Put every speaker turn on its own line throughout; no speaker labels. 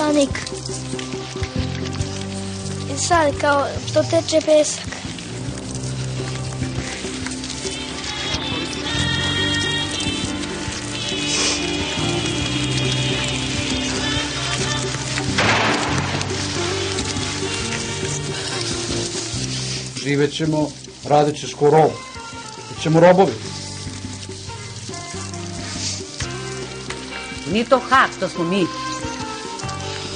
peščanik. I sad kao što teče pesak.
Živet ćemo, radit ćeš ko rob. Bićemo robovi.
Nije to Hag, to smo mi.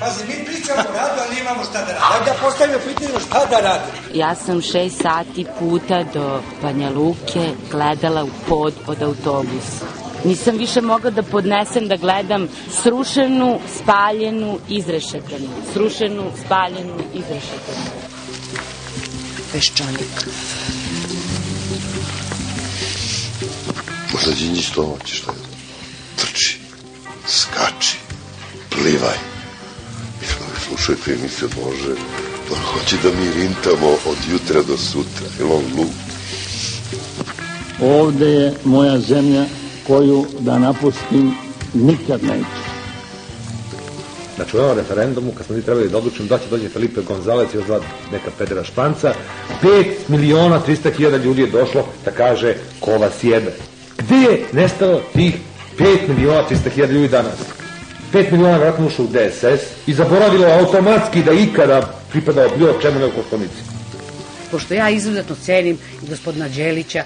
Pazi, mi pričamo o radu, ali nemamo šta da radimo. Ajde da postavimo pitanje šta da radimo.
Ja sam šest sati puta do Banja Luke gledala u pod od autobusa. Nisam više mogla da podnesem da gledam srušenu, spaljenu, izrešetanu. Srušenu, spaljenu, izrešetanu.
Peščanik.
Možda Đinđić to hoće što je. Trči, skači, plivaj. I slušajte emisiju Bože, on hoće da mi rintamo od jutra do sutra. Je on glup?
Ovde je moja zemlja koju da napustim nikad neću.
Znači u ovom referendumu, kad smo mi trebali da odlučimo da će dođe Felipe Gonzalez i još dva neka pedera španca, 5 miliona 300 hiljada ljudi je došlo da kaže ko vas jebe. Gde je nestalo tih 5 miliona 300 hiljada ljudi danas? 5 miliona vratno ušlo u DSS i zaboravilo automatski da ikada pripadao bilo čemu nego Koštonici.
Pošto ja izuzetno cenim gospodina Đelića,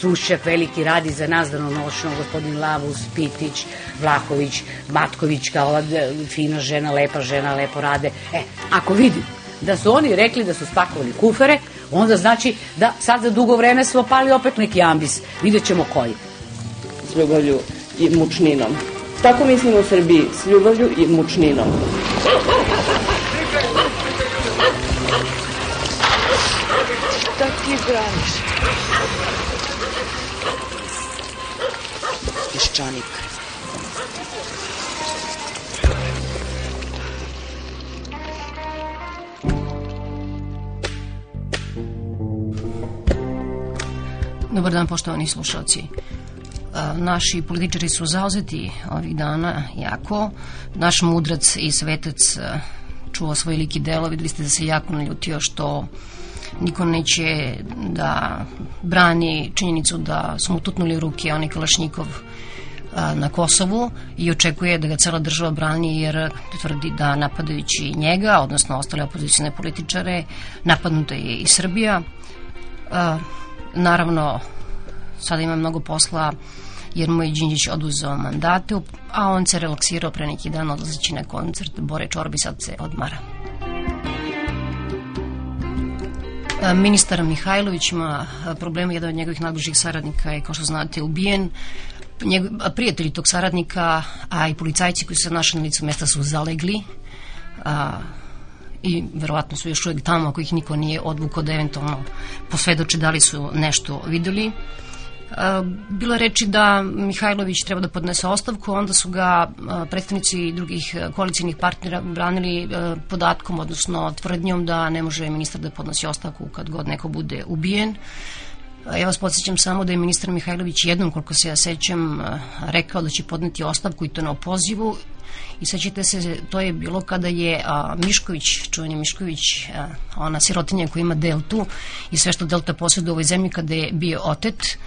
Sušćak veliki radi za nas danonoćno, gospodin Lavus, Pitić, Vlahović, Matković, kao ova e, fina žena, lepa žena, lepo rade. E, ako vidim da su oni rekli da su spakovali kufere, onda znači da sad za dugo vreme smo pali opet neki ambis. Vidjet ćemo koji.
S ljubavlju i mučninom. Tako mislim u Srbiji, s ljubavlju i mučninom.
Šta ti braniš?
Peščanik.
Dobar dan, poštovani slušalci. Naši političari su zauzeti ovih dana jako. Naš mudrac i svetac e, čuva svoj lik i delo. Videli ste da se jako naljutio što niko neće da brani činjenicu da su mu tutnuli ruke onaj Kalašnjikov na Kosovu i očekuje da ga cela država brani jer tvrdi da napadajući njega, odnosno ostale opozicijne političare, napadnuta je i Srbija. Naravno, sada ima mnogo posla jer mu je Đinđić oduzeo mandate, a on se relaksirao pre neki dan odlazeći na koncert Bore Čorbi, sad se odmara. A, Ministar Mihajlović ima a, problema, jedan od njegovih najbližih saradnika je, kao što znate, ubijen. Njegov, a, prijatelji tog saradnika, a i policajci koji su se našli na licu mesta su zalegli. A, i verovatno su još uvek tamo ako ih niko nije odvukao da eventualno posvedoče da li su nešto videli. Bilo je reči da Mihajlović treba da podnese ostavku, onda su ga predstavnici drugih koalicijnih partnera branili podatkom, odnosno tvrdnjom da ne može ministar da podnosi ostavku kad god neko bude ubijen. Ja vas podsjećam samo da je ministar Mihajlović jednom, koliko se ja sećam, rekao da će podneti ostavku i to na opozivu i sećate se, to je bilo kada je a, Mišković, čuveni Mišković, a, ona sirotinja koja ima deltu i sve što delta posjeduje u ovoj zemlji kada je bio otet,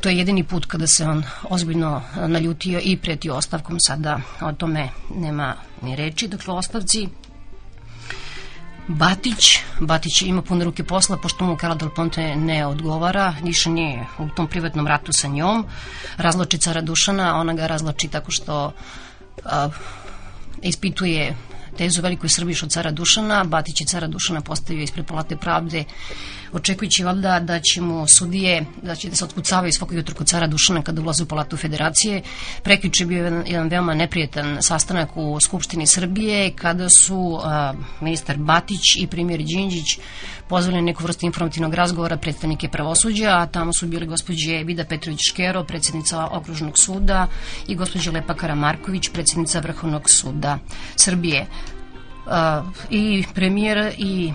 to je jedini put kada se on ozbiljno naljutio i pretio ostavkom, sada o tome nema ni reči, dakle ostavci Batić, Batić ima pune ruke posla pošto mu Karla Del Ponte ne odgovara, više nije u tom privatnom ratu sa njom. Razloči cara Dušana, ona ga razloči tako što a, ispituje tezu velikoj Srbiji od cara Dušana. Batić je cara Dušana postavio ispred palate pravde, očekujući valjda da će mu sudije, da će da se otkucavaju svakog jutra kod cara Dušana kada ulaze u palatu federacije. Prekjuče bio jedan, jedan veoma neprijetan sastanak u Skupštini Srbije kada su a, ministar Batić i premijer Đinđić pozvali neku vrstu informativnog razgovora predstavnike pravosuđa, a tamo su bili gospođe Vida Petrović Škero, predsjednica Okružnog suda i gospođa Lepa Karamarković, predsjednica Vrhovnog suda Srbije. I premijer i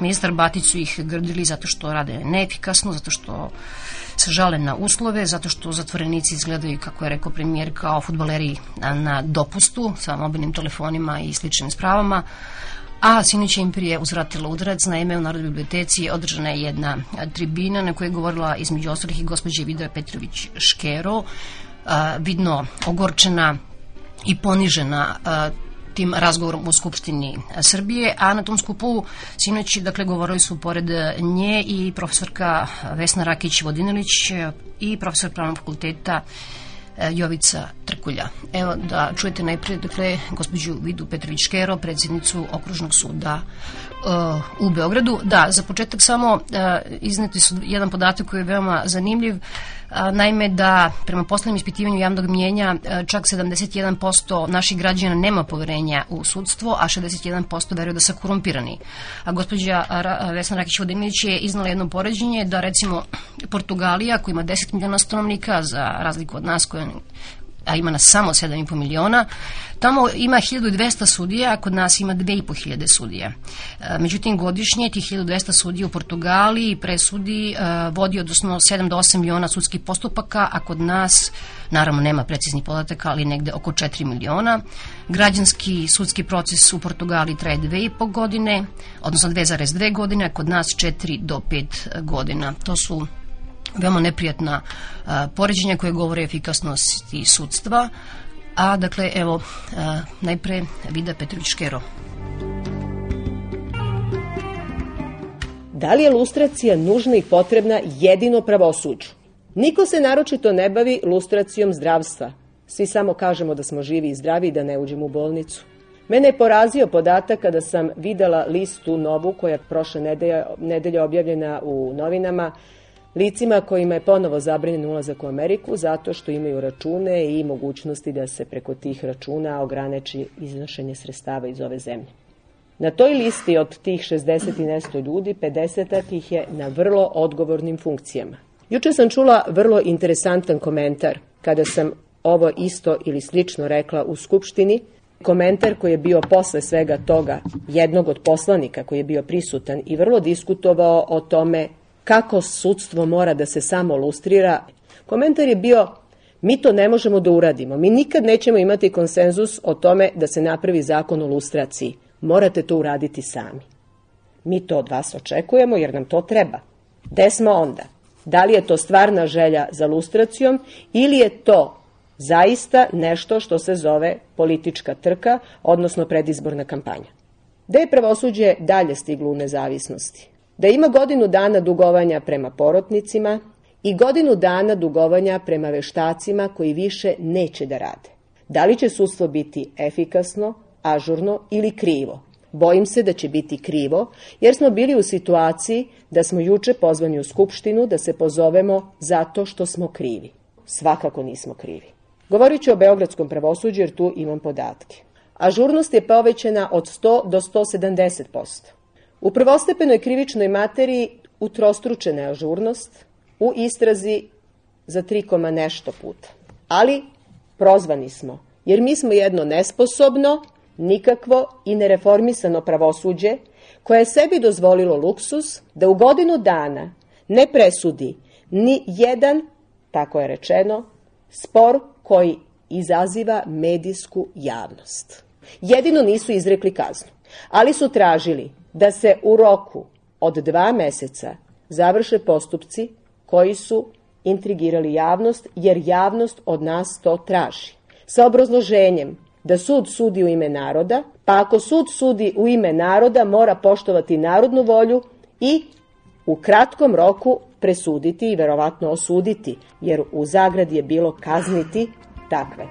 ministar Batić su ih grdili zato što rade neefikasno, zato što se žale na uslove, zato što zatvorenici izgledaju, kako je rekao premijer, kao futbaleri na dopustu sa mobilnim telefonima i sličnim spravama. A sinoć je im prije uzvratila udarac, naime u Narodnoj biblioteci održana je jedna tribina na kojoj je govorila između ostalih i gospođe Vida Petrović Škero, vidno ogorčena i ponižena tim razgovorom u Skupštini Srbije, a na tom skupu sinoć, dakle, govorili su pored nje i profesorka Vesna Rakić-Vodinilić i profesor pravnog fakulteta E, Jovica Trkulja. Evo da čujete najprije, dakle, gospođu Vidu Petrović Kero, predsjednicu Okružnog suda uh, u Beogradu. Da, za početak samo uh, izneti su jedan podatak koji je veoma zanimljiv. Uh, naime da prema poslednjem ispitivanju javnog mjenja čak 71% naših građana nema poverenja u sudstvo, a 61% veruje da su korumpirani. A gospođa Vesna Rakić-Vodinić je iznala jedno poređenje da recimo Portugalija koja ima 10 miliona stanovnika za razliku od nas koja a ima nas samo 7,5 miliona, tamo ima 1200 sudija, a kod nas ima 2500 sudija. E, međutim, godišnje tih 1200 sudija u Portugaliji presudi e, vodi odnosno 7 do 8 miliona sudskih postupaka, a kod nas, naravno nema preciznih podataka, ali negde oko 4 miliona. Građanski sudski proces u Portugaliji traje 2,5 godine, odnosno 2,2 godine, a kod nas 4 do 5 godina. To su veoma neprijatna a, poređenja koje govore o efikasnosti sudstva. A, dakle, evo, a, najpre Vida Petrović-Škero.
Da li je lustracija nužna i potrebna jedino pravosuđu? Niko se naročito ne bavi lustracijom zdravstva. Svi samo kažemo da smo živi i zdravi i da ne uđemo u bolnicu. Mene je porazio podatak kada sam videla listu novu koja je prošle nedelje, nedelje objavljena u novinama licima kojima je ponovo zabranjen ulazak u Ameriku zato što imaju račune i mogućnosti da se preko tih računa ograniči iznošenje sredstava iz ove zemlje. Na toj listi od tih 60 i nesto ljudi, 50 ih je na vrlo odgovornim funkcijama. Juče sam čula vrlo interesantan komentar kada sam ovo isto ili slično rekla u Skupštini, komentar koji je bio posle svega toga jednog od poslanika koji je bio prisutan i vrlo diskutovao o tome kako sudstvo mora da se samo lustrira. Komentar je bio mi to ne možemo da uradimo. Mi nikad nećemo imati konsenzus o tome da se napravi zakon o lustraciji. Morate to uraditi sami. Mi to od vas očekujemo jer nam to treba. Gde smo onda? Da li je to stvarna želja za lustracijom ili je to zaista nešto što se zove politička trka, odnosno predizborna kampanja? Gde je pravosuđe dalje stiglo u nezavisnosti? Da ima godinu dana dugovanja prema porotnicima i godinu dana dugovanja prema veštacima koji više neće da rade. Da li će sudstvo biti efikasno, ažurno ili krivo? Bojim se da će biti krivo, jer smo bili u situaciji da smo juče pozvani u Skupštinu da se pozovemo zato što smo krivi. Svakako nismo krivi. Govorit ću o Beogradskom pravosuđu jer tu imam podatke. Ažurnost je povećena od 100 do 170%. U prvostepenoj krivičnoj materiji utrostručena je ažurnost, u istrazi za 3, nešto puta. Ali prozvani smo, jer mi smo jedno nesposobno, nikakvo i nereformisano pravosuđe koje je sebi dozvolilo luksus da u godinu dana ne presudi ni jedan, tako je rečeno, spor koji izaziva medijsku javnost. Jedino nisu izrekli kaznu, ali su tražili da se u roku od dva meseca završe postupci koji su intrigirali javnost, jer javnost od nas to traži. Sa obrazloženjem da sud sudi u ime naroda, pa ako sud sudi u ime naroda, mora poštovati narodnu volju i u kratkom roku presuditi i verovatno osuditi, jer u zagradi je bilo kazniti takve.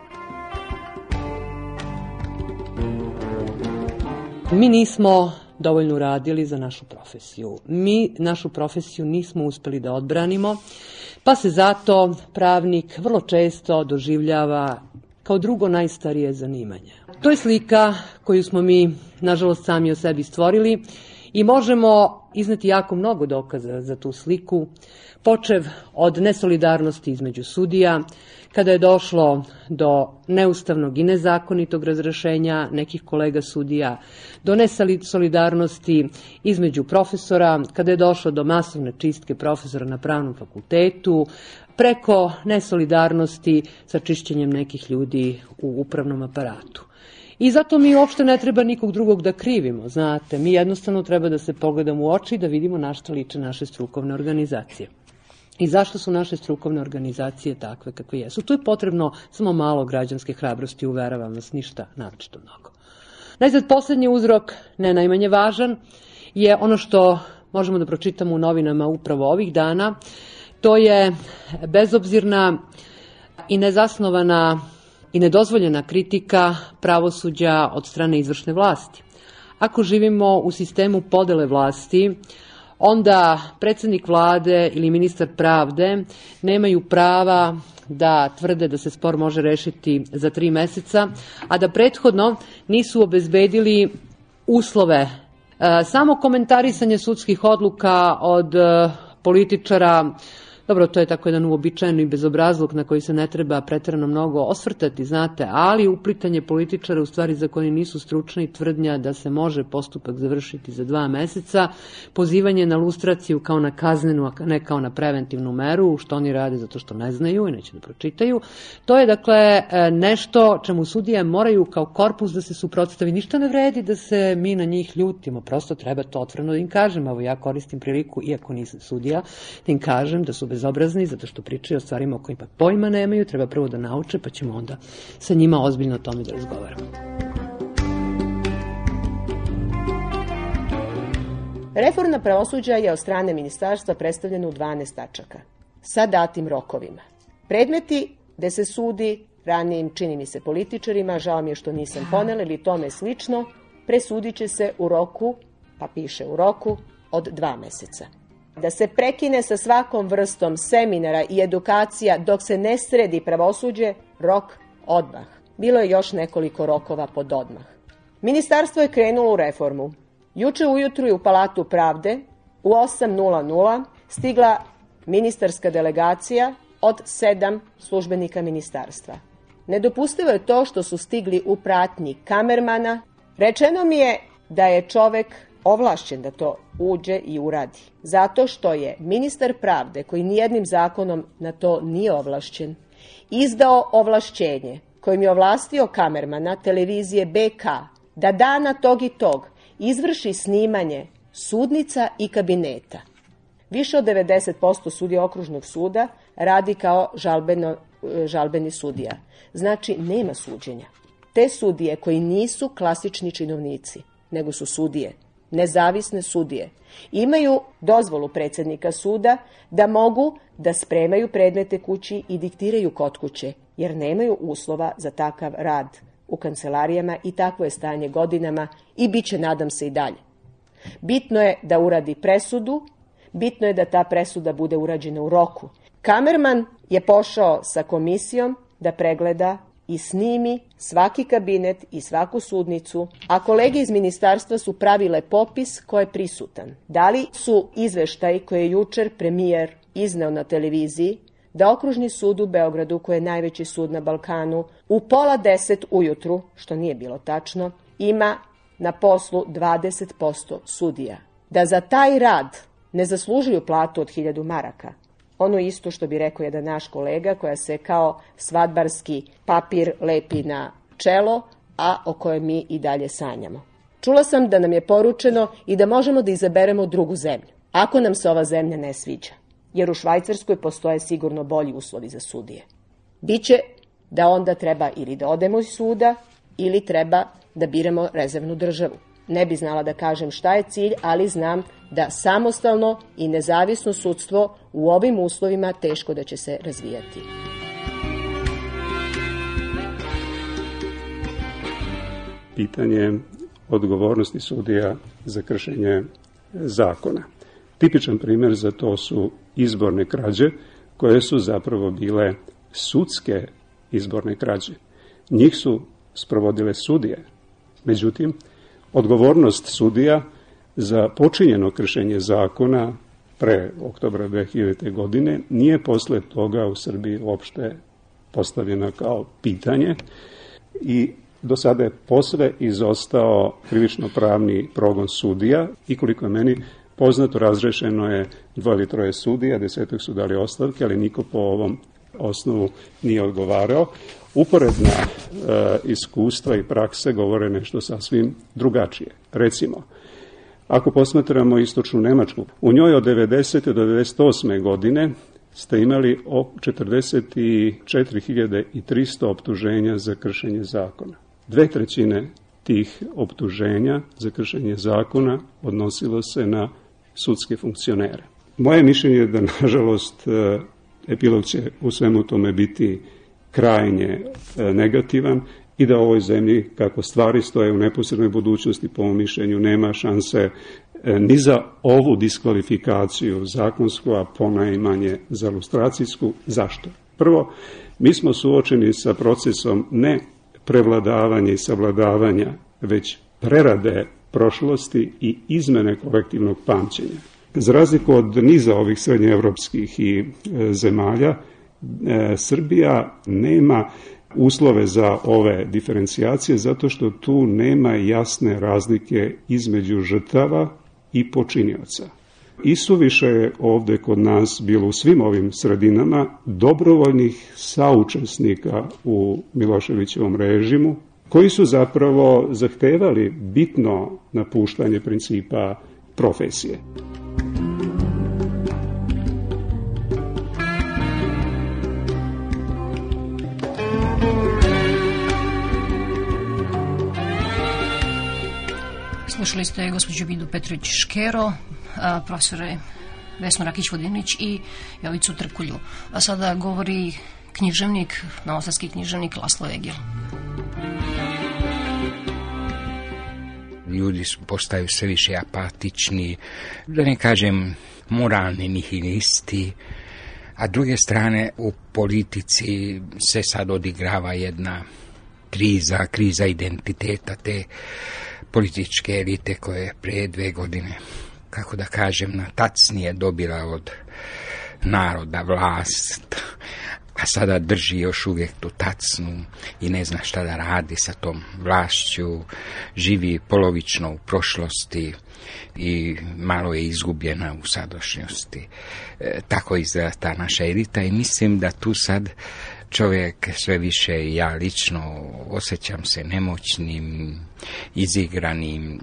Mi nismo dovoljno radili za našu profesiju. Mi našu profesiju nismo uspeli da odbranimo, pa se zato pravnik vrlo često doživljava kao drugo najstarije zanimanje. To je slika koju smo mi, nažalost, sami o sebi stvorili i možemo izneti jako mnogo dokaza za tu sliku, počev od nesolidarnosti između sudija, kada je došlo do neustavnog i nezakonitog razrešenja nekih kolega sudija, do nesolidarnosti između profesora, kada je došlo do masovne čistke profesora na pravnom fakultetu, preko nesolidarnosti sa čišćenjem nekih ljudi u upravnom aparatu. I zato mi uopšte ne treba nikog drugog da krivimo, znate. Mi jednostavno treba da se pogledamo u oči i da vidimo na što liče naše strukovne organizacije. I zašto su naše strukovne organizacije takve kakve jesu? Tu je potrebno samo malo građanske hrabrosti, uveravam vas, ništa naročito mnogo. Najzad poslednji uzrok, ne najmanje važan, je ono što možemo da pročitamo u novinama upravo ovih dana, to je bezobzirna i nezasnovana i nedozvoljena kritika pravosuđa od strane izvršne vlasti. Ako živimo u sistemu podele vlasti, onda predsednik vlade ili ministar pravde nemaju prava da tvrde da se spor može rešiti za tri meseca, a da prethodno nisu obezbedili uslove. E, samo komentarisanje sudskih odluka od e, političara Dobro, to je tako jedan uobičajeni bezobrazluk na koji se ne treba pretrano mnogo osvrtati, znate, ali uplitanje političara u stvari za koje nisu stručni tvrdnja da se može postupak završiti za dva meseca, pozivanje na lustraciju kao na kaznenu, a ne kao na preventivnu meru, što oni rade zato što ne znaju i neće da pročitaju. To je dakle e, nešto čemu sudije moraju kao korpus da se suprotstavi. Ništa ne vredi da se mi na njih ljutimo, prosto treba to otvoreno da im kažem. Evo ja koristim priliku, iako nisam sudija, da im kažem da su bez bezobrazni, zato što pričaju o stvarima o kojima pojma nemaju, treba prvo da nauče, pa ćemo onda sa njima ozbiljno o tome da razgovaramo. Reforma pravosuđa je od strane ministarstva predstavljena u 12 tačaka, sa datim rokovima. Predmeti gde se sudi ranijim, čini mi se, političarima, žao mi je što nisam ponela ili tome slično, presudit će se u roku, pa piše u roku, od dva meseca da se prekine sa svakom vrstom seminara i edukacija dok se ne sredi pravosuđe, rok odmah. Bilo je još nekoliko rokova pod odmah. Ministarstvo je krenulo u reformu. Juče ujutru je u Palatu pravde u 8.00 stigla ministarska delegacija od sedam službenika ministarstva. Nedopustivo je to što su stigli u pratnji kamermana. Rečeno mi je da je čovek ovlašćen da to uđe i uradi. Zato što je ministar pravde, koji nijednim zakonom na to nije ovlašćen, izdao ovlašćenje kojim je ovlastio kamermana televizije BK da dana tog i tog izvrši snimanje sudnica i kabineta. Više od 90% sudija okružnog suda radi kao žalbeno, žalbeni sudija. Znači, nema suđenja. Te sudije koji nisu klasični činovnici, nego su sudije, nezavisne sudije imaju dozvolu predsednika suda da mogu da spremaju predmete kući i diktiraju kod kuće, jer nemaju uslova za takav rad u kancelarijama i takvo je stanje godinama i bit će, nadam se, i dalje. Bitno je da uradi presudu, bitno je da ta presuda bude urađena u roku. Kamerman je pošao sa komisijom da pregleda i snimi svaki kabinet i svaku sudnicu, a kolege iz ministarstva su pravile popis ko je prisutan. Da li su izveštaj koje je jučer premijer izneo na televiziji da okružni sud u Beogradu, koji je najveći sud na Balkanu, u pola deset ujutru, što nije bilo tačno, ima na poslu 20% sudija. Da za taj rad ne zaslužuju platu od 1000 maraka, ono isto što bi rekao jedan naš kolega koja se kao svadbarski papir lepi na čelo, a o kojem mi i dalje sanjamo. Čula sam da nam je poručeno i da možemo da izaberemo drugu zemlju, ako nam se ova zemlja ne sviđa, jer u Švajcarskoj postoje sigurno bolji uslovi za sudije. Biće da onda treba ili da odemo iz suda ili treba da biramo rezervnu državu. Ne bi znala da kažem šta je cilj, ali znam da samostalno i nezavisno sudstvo u ovim uslovima teško da će se razvijati.
Pitanje odgovornosti sudija za kršenje zakona. Tipičan primjer za to su izborne krađe, koje su zapravo bile sudske izborne krađe. Njih su sprovodile sudije. Međutim, odgovornost sudija za počinjeno kršenje zakona pre oktobra 2000. godine nije posle toga u Srbiji uopšte postavljena kao pitanje i do sada je posve izostao krivično pravni progon sudija i koliko je meni poznato razrešeno je dvoje ili troje sudija, desetak su dali ostavke, ali niko po ovom osnovu nije odgovarao. Uporedna e, iskustva i prakse govore nešto sasvim drugačije. Recimo, ako posmatramo istočnu Nemačku, u njoj od 90. do 98. godine ste imali 44.300 optuženja za kršenje zakona. Dve trećine tih optuženja za kršenje zakona odnosilo se na sudske funkcionere. Moje mišljenje je da, nažalost, e, epilog će u svemu tome biti krajnje e, negativan i da ovoj zemlji, kako stvari stoje u neposrednoj budućnosti, po mojom mišljenju, nema šanse e, ni za ovu diskvalifikaciju zakonsku, a ponajmanje za lustracijsku. Zašto? Prvo, mi smo suočeni sa procesom ne prevladavanja i savladavanja, već prerade prošlosti i izmene kolektivnog pamćenja. Za razliku od niza ovih srednjeevropskih i e, zemalja, e, Srbija nema uslove za ove diferencijacije zato što tu nema jasne razlike između žrtava i počinioca. Isuviše je ovde kod nas bilo u svim ovim sredinama dobrovoljnih saučesnika u Miloševićevom režimu, koji su zapravo zahtevali bitno napuštanje principa profesije.
Slušali ste gospođu Vidu Petrović Škero, profesore Vesnu Rakić-Vodinić i Jovicu Trkulju. A sada govori književnik, novosadski književnik Laslo Egil.
Ljudi postaju sve više apatični, da ne kažem moralni nihilisti, a druge strane u politici se sad odigrava jedna kriza, kriza identiteta te političke elite koje pre dve godine, kako da kažem, na tacnije dobila od naroda vlast, a sada drži još uvijek tu tacnu i ne zna šta da radi sa tom vlašću, živi polovično u prošlosti i malo je izgubljena u sadašnjosti. E, tako izgleda ta naša elita i mislim da tu sad čovjek sve više, ja lično osjećam se nemoćnim, izigranim,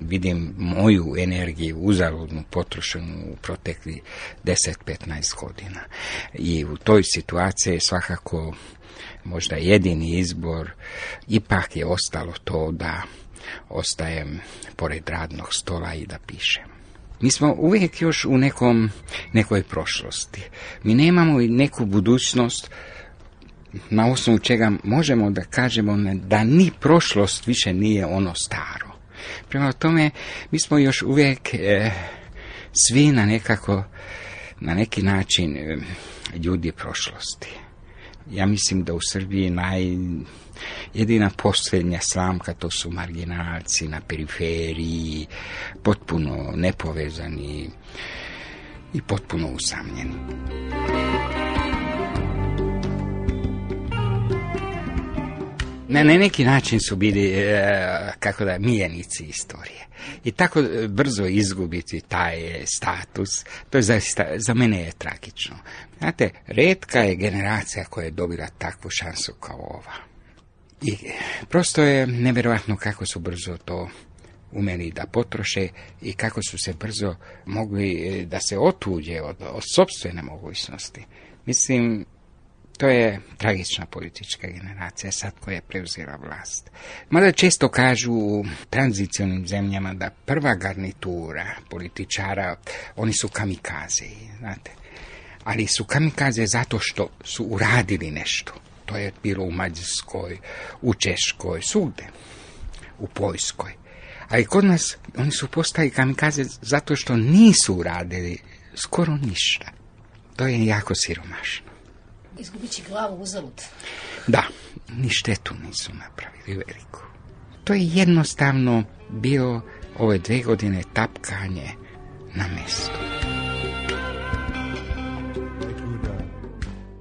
vidim moju energiju uzaludnu potrošenu u protekli 10-15 godina. I u toj situaciji svakako možda jedini izbor ipak je ostalo to da ostajem pored radnog stola i da pišem. Mi smo uvijek još u nekom, nekoj prošlosti. Mi nemamo neku budućnost na osnovu čega možemo da kažemo da ni prošlost više nije ono staro. Prema tome, mi smo još uvijek e, svi na nekako, na neki način e, ljudi prošlosti. Ja mislim da u Srbiji naj, jedina posljednja slamka to su marginalci na periferiji, potpuno nepovezani i potpuno usamljeni. Na, na neki način su bili, e, kako da, mijenici istorije. I tako e, brzo izgubiti taj status, to je zaista, za mene je tragično. Znate, redka je generacija koja je dobila takvu šansu kao ova. I prosto je nevjerojatno kako su brzo to umeli da potroše i kako su se brzo mogli e, da se otuđe od, od sobstvene mogućnosti. Mislim, to je tragična politička generacija sad koja je preuzela vlast. Mada često kažu u tranzicionim zemljama da prva garnitura političara, oni su kamikaze, znate. Ali su kamikaze zato što su uradili nešto. To je bilo u Mađarskoj, u Češkoj, svugde. u Poljskoj. Ali kod nas oni su postali kamikaze zato što nisu uradili skoro ništa. To je jako siromašno.
Izgubit glavu uzalud.
Da, ni štetu nisu napravili veliku. To je jednostavno bio ove dve godine tapkanje na mestu.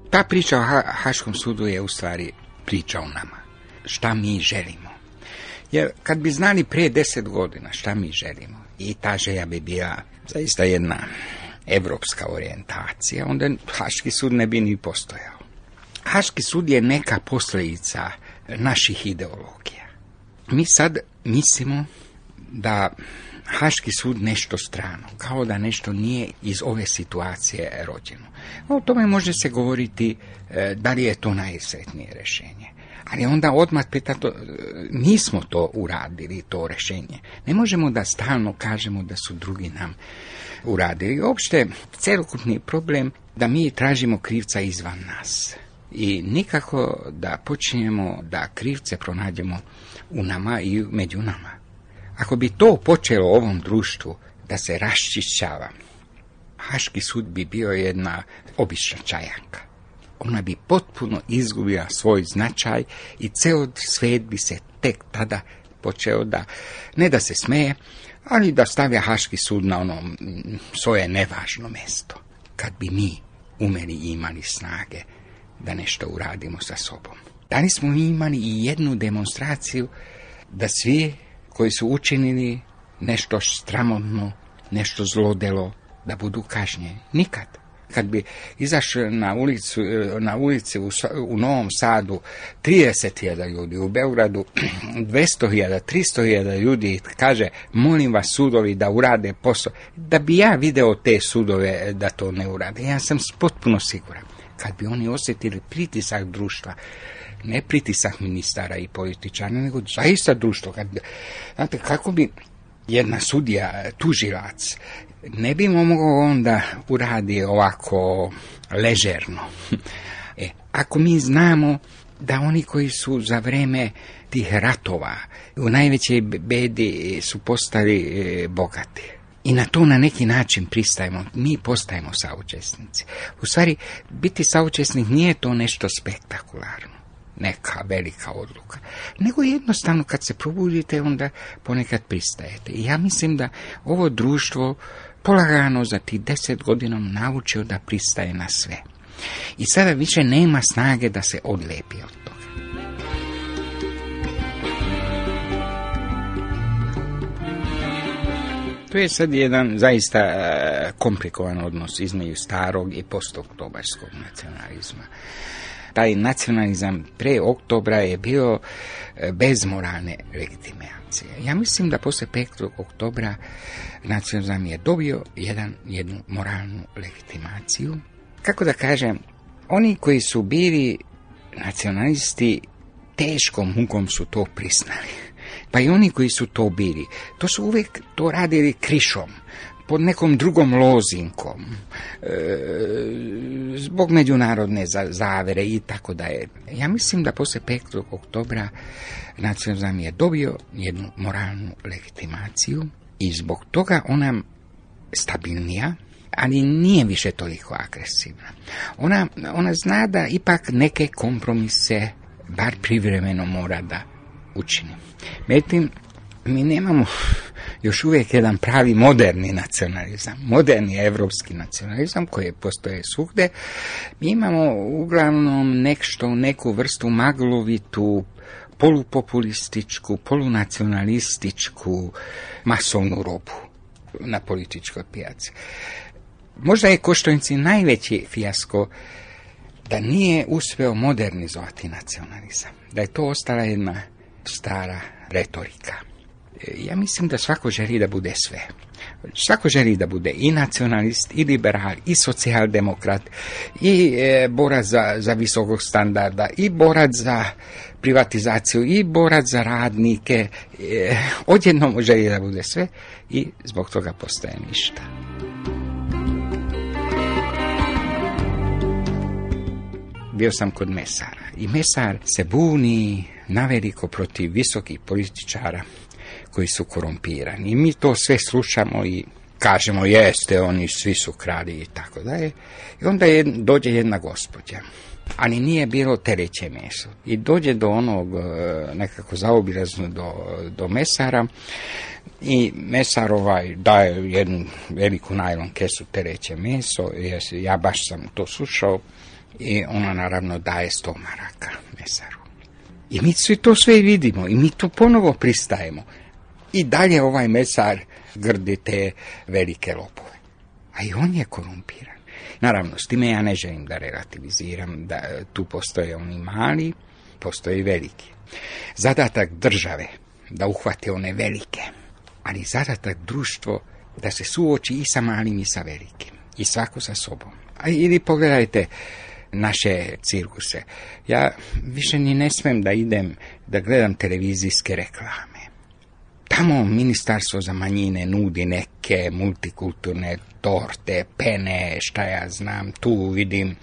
Ta priča o ha Haškom sudu je u stvari priča o nama. Šta mi želimo. Jer kad bi znali prije deset godina šta mi želimo i ta želja bi bila zaista jedna evropska orijentacija, onda Haški sud ne bi ni postojao. Haški sud je neka posljedica naših ideologija. Mi sad mislimo da Haški sud nešto strano, kao da nešto nije iz ove situacije rođeno. O tome može se govoriti e, da li je to najsretnije rješenje. Ali onda odmah pita to, nismo to uradili, to rješenje. Ne možemo da stalno kažemo da su drugi nam uradili. Uopšte, celokupni problem da mi tražimo krivca izvan nas. I nikako da počinjemo da krivce pronađemo u nama i među nama. Ako bi to počelo u ovom društvu da se raščišćava, Haški sud bi bio jedna obična čajanka. Ona bi potpuno izgubila svoj značaj i ceo svet bi se tek tada počeo da, ne da se smeje, ali da stavlja Haški sud na ono svoje nevažno mesto. Kad bi mi umeli i imali snage da nešto uradimo sa sobom. Da li smo imali i jednu demonstraciju da svi koji su učinili nešto stramotno, nešto zlodelo, da budu kažnjeni. Nikad. Kad bi izašli na ulicu, na ulici u, u Novom Sadu 30.000 ljudi, u Beogradu 200.000, 300.000 ljudi kaže molim vas sudovi da urade posao, da bi ja video te sudove da to ne urade. Ja sam potpuno siguran. Kad bi oni osjetili pritisak društva, ne pritisak ministara i političara, nego zaista društvo. Kad, znate, kako bi jedna sudija, tužilac, ne bi mogao onda uradi ovako ležerno. E, ako mi znamo da oni koji su za vreme tih ratova u najvećoj bedi su postali e, bogati. I na to na neki način pristajemo, mi postajemo saučesnici. U stvari, biti saučesnik nije to nešto spektakularno neka velika odluka. Nego jednostavno kad se probudite onda ponekad pristajete. I ja mislim da ovo društvo polagano za tih deset godina naučio da pristaje na sve. I sada više nema snage da se odlepi od toga. To je sad jedan zaista e, komplikovan odnos između starog i postoktobarskog nacionalizma taj nacionalizam pre oktobra je bio e, bez moralne legitimacije. Ja mislim da posle 5. oktobra nacionalizam je dobio jedan, jednu moralnu legitimaciju. Kako da kažem, oni koji su bili nacionalisti teškom mukom su to prisnali. Pa i oni koji su to bili, to su uvijek to radili krišom pod nekom drugom lozinkom, e, zbog međunarodne zavere i tako da je. Ja mislim da posle 5. oktobra nacionalizam je dobio jednu moralnu legitimaciju i zbog toga ona stabilnija, ali nije više toliko agresivna. Ona, ona zna da ipak neke kompromise bar privremeno mora da učini. Međutim, mi nemamo još uvijek jedan pravi moderni nacionalizam, moderni evropski nacionalizam koji postoje svugde. Mi imamo uglavnom nešto, neku vrstu maglovitu, polupopulističku, polunacionalističku masovnu robu na političkoj pijaci. Možda je Koštovinci najveći fijasko da nije uspeo modernizovati nacionalizam, da je to ostala jedna stara retorika. Ja mislim da svako želi da bude sve. Svako želi da bude i nacionalist, i liberal, i socijaldemokrat, i e, borac za, za visokog standarda, i borac za privatizaciju, i borac za radnike. E, odjednom želi da bude sve i zbog toga postaje ništa. Bio sam kod mesara i mesar se buni naveliko protiv visokih političara koji su korumpirani. I mi to sve slušamo i kažemo jeste, oni svi su krali i tako dalje. I onda je, dođe jedna gospođa, ali nije bilo tereće meso. I dođe do onog e, nekako zaobilazno do, do mesara i mesar ovaj daje jednu veliku najlon kesu tereće meso, ja baš sam to slušao i ona naravno daje sto maraka mesaru. I mi svi to sve vidimo i mi to ponovo pristajemo. I dalje ovaj mesar grdi te velike lopove. A i on je korumpiran. Naravno, s time ja ne želim da relativiziram, da tu postoje oni mali, postoje i veliki. Zadatak države da uhvate one velike, ali zadatak društvo da se suoči i sa malim i sa velikim. I svako sa sobom. A ili pogledajte naše cirkuse. Ja više ni ne smem da idem da gledam televizijske reklame. Tamo ministarstvo za manjine nudi neke multikulturne torte, pene, šta ja znam, tu vidim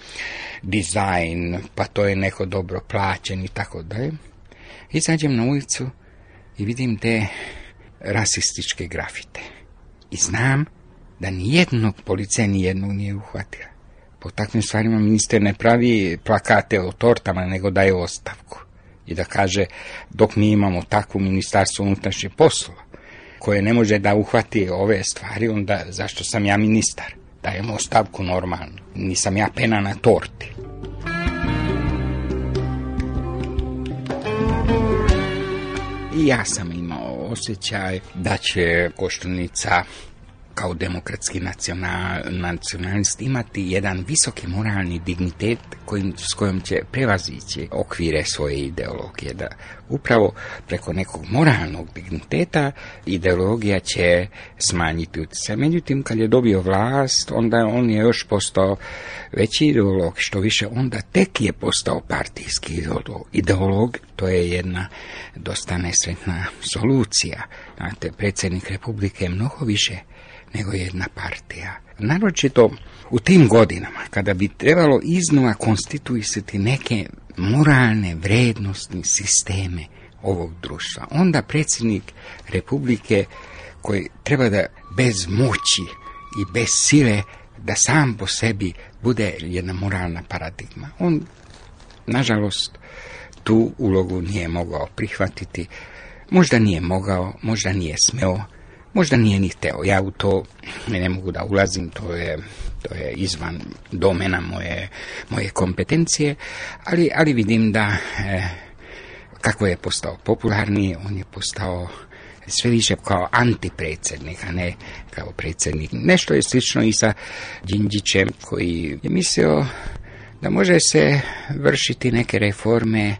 dizajn, pa to je neko dobro plaćen i tako dalje. Izađem na ulicu i vidim te rasističke grafite. I znam da nijednog policija nijednog nije uhvatila. Po takvim stvarima ministar ne pravi plakate o tortama, nego daje ostavku. I da kaže, dok mi imamo takvu ministarstvo unutrašnjih poslova, koje ne može da uhvati ove stvari, onda zašto sam ja ministar? Dajem ostavku normalno. Nisam ja pena na torti. I ja sam imao osjećaj da će Koštunica kao demokratski nacional, nacionalist imati jedan visoki moralni dignitet kojim, s kojom će prevazići okvire svoje ideologije. Da upravo preko nekog moralnog digniteta ideologija će smanjiti utjecaj. Međutim, kad je dobio vlast, onda on je još postao veći ideolog, što više onda tek je postao partijski ideolog. To je jedna dosta nesretna solucija. Znate, predsjednik Republike mnogo više nego jedna partija. Naročito u tim godinama, kada bi trebalo iznova konstituisati neke moralne vrednostni sisteme ovog društva, onda predsjednik Republike koji treba da bez moći i bez sile da sam po sebi bude jedna moralna paradigma. On, nažalost, tu ulogu nije mogao prihvatiti, možda nije mogao, možda nije smeo, Možda nije ni hteo. Ja u to ne mogu da ulazim, to je, to je izvan domena moje, moje kompetencije, ali, ali vidim da e, kako je postao popularni, on je postao sve više kao antipredsjednik, a ne kao predsjednik. Nešto je slično i sa Đinđićem koji je mislio da može se vršiti neke reforme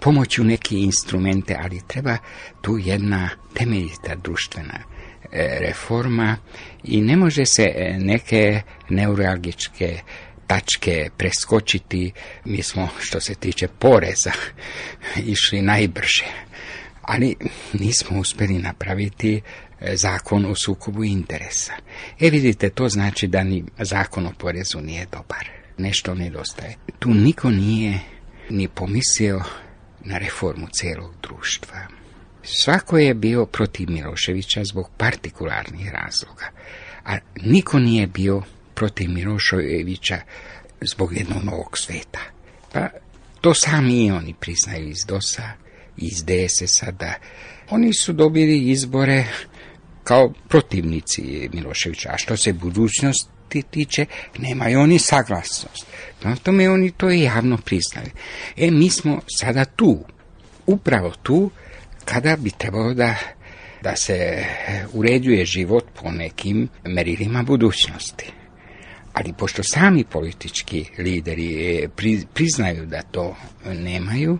pomoću neke instrumente, ali treba tu jedna temeljita društvena reforma i ne može se e, neke neuralgičke tačke preskočiti. Mi smo, što se tiče poreza, išli najbrže. Ali nismo uspjeli napraviti e, zakon o sukobu interesa. E vidite, to znači da ni zakon o porezu nije dobar. Nešto nedostaje. Tu niko nije ni pomislio na reformu cijelog društva. Svako je bio protiv Miloševića zbog partikularnih razloga, a niko nije bio protiv Miloševića zbog jednog novog sveta. Pa to sami i oni priznaju iz DOS-a, iz DSS-a, da oni su dobili izbore kao protivnici Miloševića, a što se budućnosti tiče, nemaju oni saglasnost. Na tome oni to i javno priznaju. E, mi smo sada tu, upravo tu, kada bi trebalo da, da se uređuje život po nekim merilima budućnosti. Ali pošto sami politički lideri e, priznaju da to nemaju,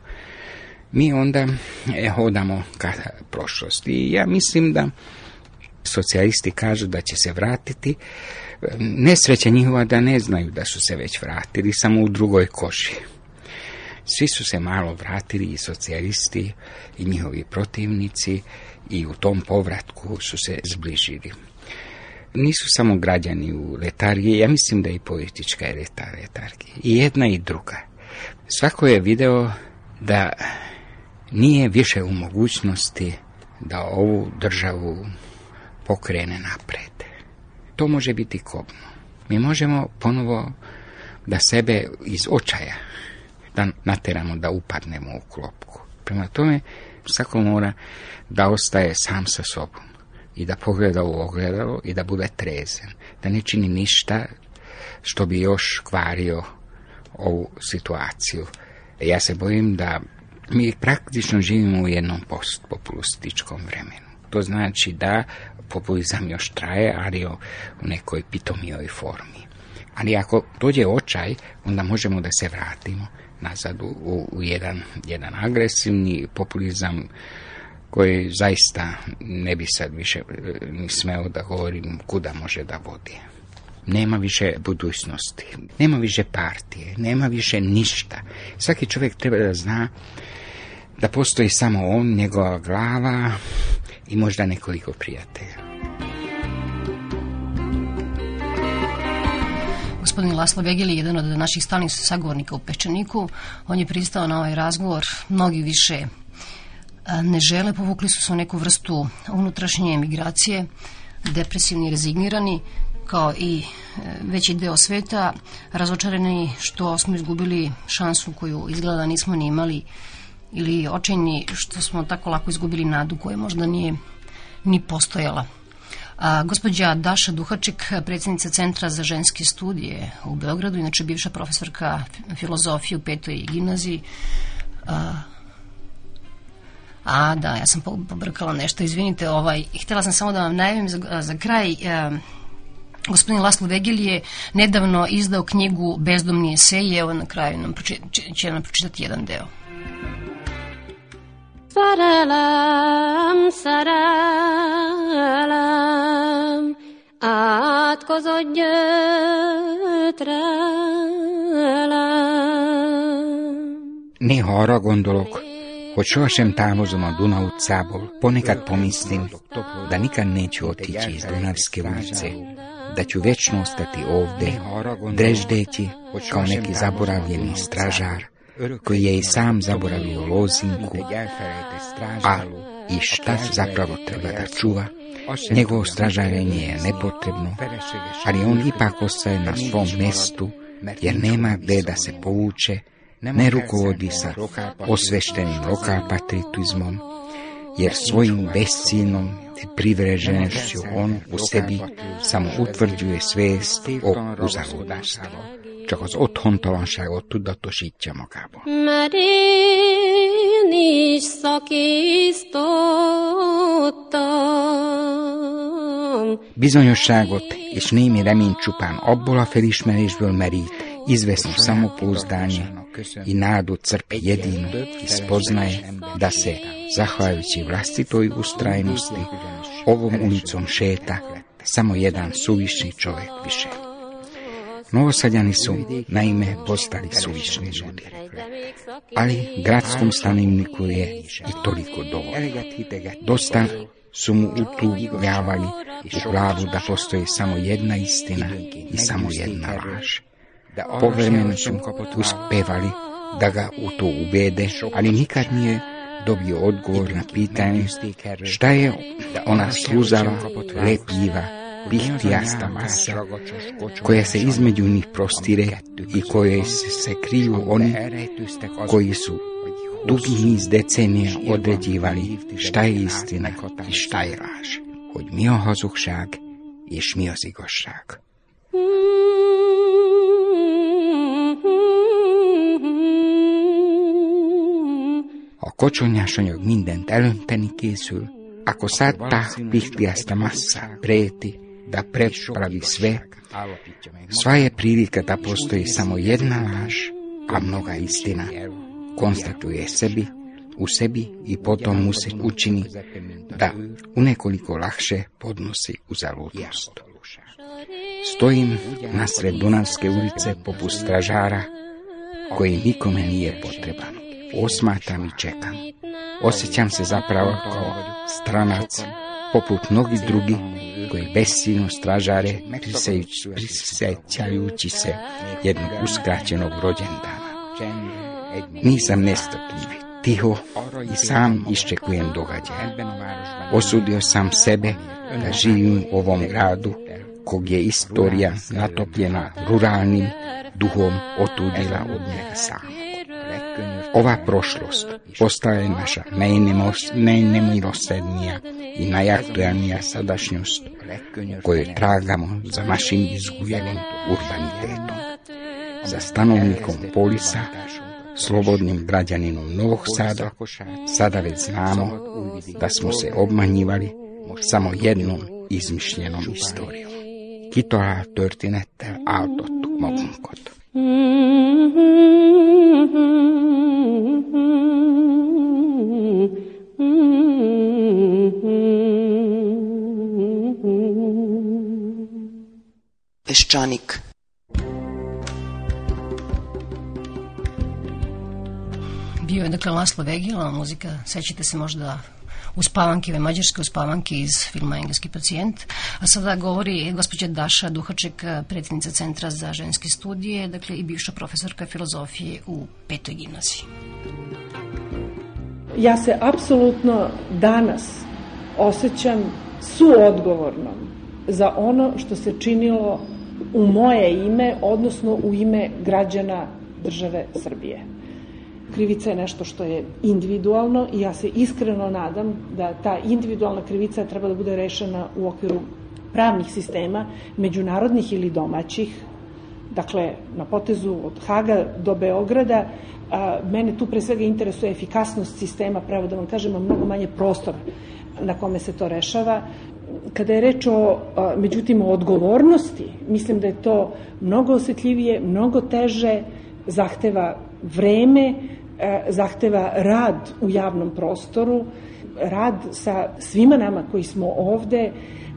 mi onda e, hodamo ka prošlosti. I ja mislim da socijalisti kažu da će se vratiti. Nesreća njihova da ne znaju da su se već vratili, samo u drugoj koši. Svi su se malo vratili i socijalisti i njihovi protivnici i u tom povratku su se zbližili. Nisu samo građani u letargiji, ja mislim da i politička je letargija. I jedna i druga. Svako je video da nije više u mogućnosti da ovu državu pokrene napred. To može biti kobno. Mi možemo ponovo da sebe iz očaja da nateramo da upadnemo u klopku. Prema tome, svako mora da ostaje sam sa sobom i da pogleda u ogledalo i da bude trezen, da ne čini ništa što bi još kvario ovu situaciju. Ja se bojim da mi praktično živimo u jednom postpopulističkom vremenu. To znači da populizam još traje, ali u nekoj pitomijoj formi. Ali ako dođe očaj, onda možemo da se vratimo nazad u, u jedan, jedan agresivni populizam koji zaista ne bi sad više e, ni smeo da govorim kuda može da vodi. Nema više budućnosti, nema više partije, nema više ništa. Svaki čovjek treba da zna da postoji samo on, njegova glava i možda nekoliko prijatelja.
Gospodin Laslo Vegel je jedan od naših stalnih sagovornika u Pečaniku. On je pristao na ovaj razgovor. Mnogi više ne žele, povukli su se u neku vrstu unutrašnje emigracije, depresivni, rezignirani, kao i e, veći deo sveta, razočarani što smo izgubili šansu koju izgleda nismo ni imali ili očajni što smo tako lako izgubili nadu koja možda nije ni postojala. A, gospođa Daša Duhaček, predsjednica Centra za ženske studije u Beogradu, inače bivša profesorka filozofije u petoj gimnaziji, a, a da, ja sam pobrkala nešto, izvinite, ovaj, htjela sam samo da vam najavim za, za kraj, a, Gospodin Laslo Vegel je nedavno izdao knjigu Bezdomni esej evo na kraju nam proči, će nam pročitati jedan deo.
Szerelem, szerelem, átkozott gyötrelem.
Néha arra gondolok, hogy sohasem távozom a Duna utcából, ponekad pomislim da nikad neću otići iz Dunavske ulice, da ću večno ostati ovde, dreždeći kao neki zaboravljeni stražar, koji je i sam zaboravio lozinku, a i šta zapravo treba da čuva, njegovo stražarenje je nepotrebno, ali on ipak ostaje na svom mestu, jer nema gde da se povuče, ne rukovodi sa osveštenim lokalpatriotizmom, jer svojim besciljnom privreženošću on u sebi samo utvrđuje svest o uzaludnosti. csak az otthontalanságot tudatosítja magába.
Mert én is szakíztottam.
Bizonyosságot és némi reményt csupán abból a felismerésből merít, известно само познание и надо црпи един и спознае да се, захвајујќи властитој устрајности, овом улицом шета само еден сувишни човек више. Novosadjani su, naime, postali suvišni ljudi. Ali gradskom stanovniku je i toliko dovoljno. Dosta su mu utuvljavali u glavu da postoji samo jedna istina i samo jedna laž. Povremeno su uspevali da ga u to ubede, ali nikad nije dobio odgovor na pitanje šta je ona sluzava, lepljiva, pihtijasta masa, koja se između njih prostire i koje se, kriju oni koji su dugi niz decenija određivali šta je istina i šta je laž. Hogy mi a hazugság, és mi az igazság. A kocsonyásanyag mindent elönteni készül, ako sad ta pihtijasta masa preti da prepravi sve, sva je prilika da postoji samo jedna laž, a mnoga istina. Konstatuje sebi, u sebi i potom mu se učini da u nekoliko lakše podnosi uzaludnost. Stojim nasred Dunavske ulice poput stražara koji nikome nije potreban. Osmatam i čekam. Osjećam se zapravo kao stranac poput mnogih drugih koji besilno stražare prisjećajući se jednog uskraćenog rođendana. Nisam nestrpljiv, Tiho i sam iščekujem događaje. Osudio sam sebe da živim u ovom gradu kog je istorija natopljena ruralnim duhom otuđila od njega samog. Ova prošlost postaje naša najnemilosrednija i najaktualnija sadašnjost koju tragamo za našim izgubljenim urbanitetom. Za stanovnikom Polisa, slobodnim građaninom Novog Sada, sada već znamo da smo se obmanjivali samo jednom izmišljenom istorijom. Kitoa történettel áldottuk magunkat.
Peščanik
Bio je dakle Laslo Vegila, muzika, sećate se možda uspavanke, mađarske uspavanke iz filma Engleski pacijent. A sada govori gospođa Daša Duhaček, predsjednica Centra za ženske studije, dakle i bivša profesorka filozofije u petoj gimnaziji.
Ja se apsolutno danas osjećam suodgovornom za ono što se činilo u moje ime, odnosno u ime građana države Srbije. Krivica je nešto što je individualno i ja se iskreno nadam da ta individualna krivica treba da bude rešena u okviru pravnih sistema, međunarodnih ili domaćih, dakle na potezu od Haga do Beograda, a, mene tu pre svega interesuje efikasnost sistema, pravo da vam kažem, mnogo manje prostora na kome se to rešava. Kada je reč o, međutim, o odgovornosti, mislim da je to mnogo osetljivije, mnogo teže, zahteva vreme, zahteva rad u javnom prostoru, rad sa svima nama koji smo ovde,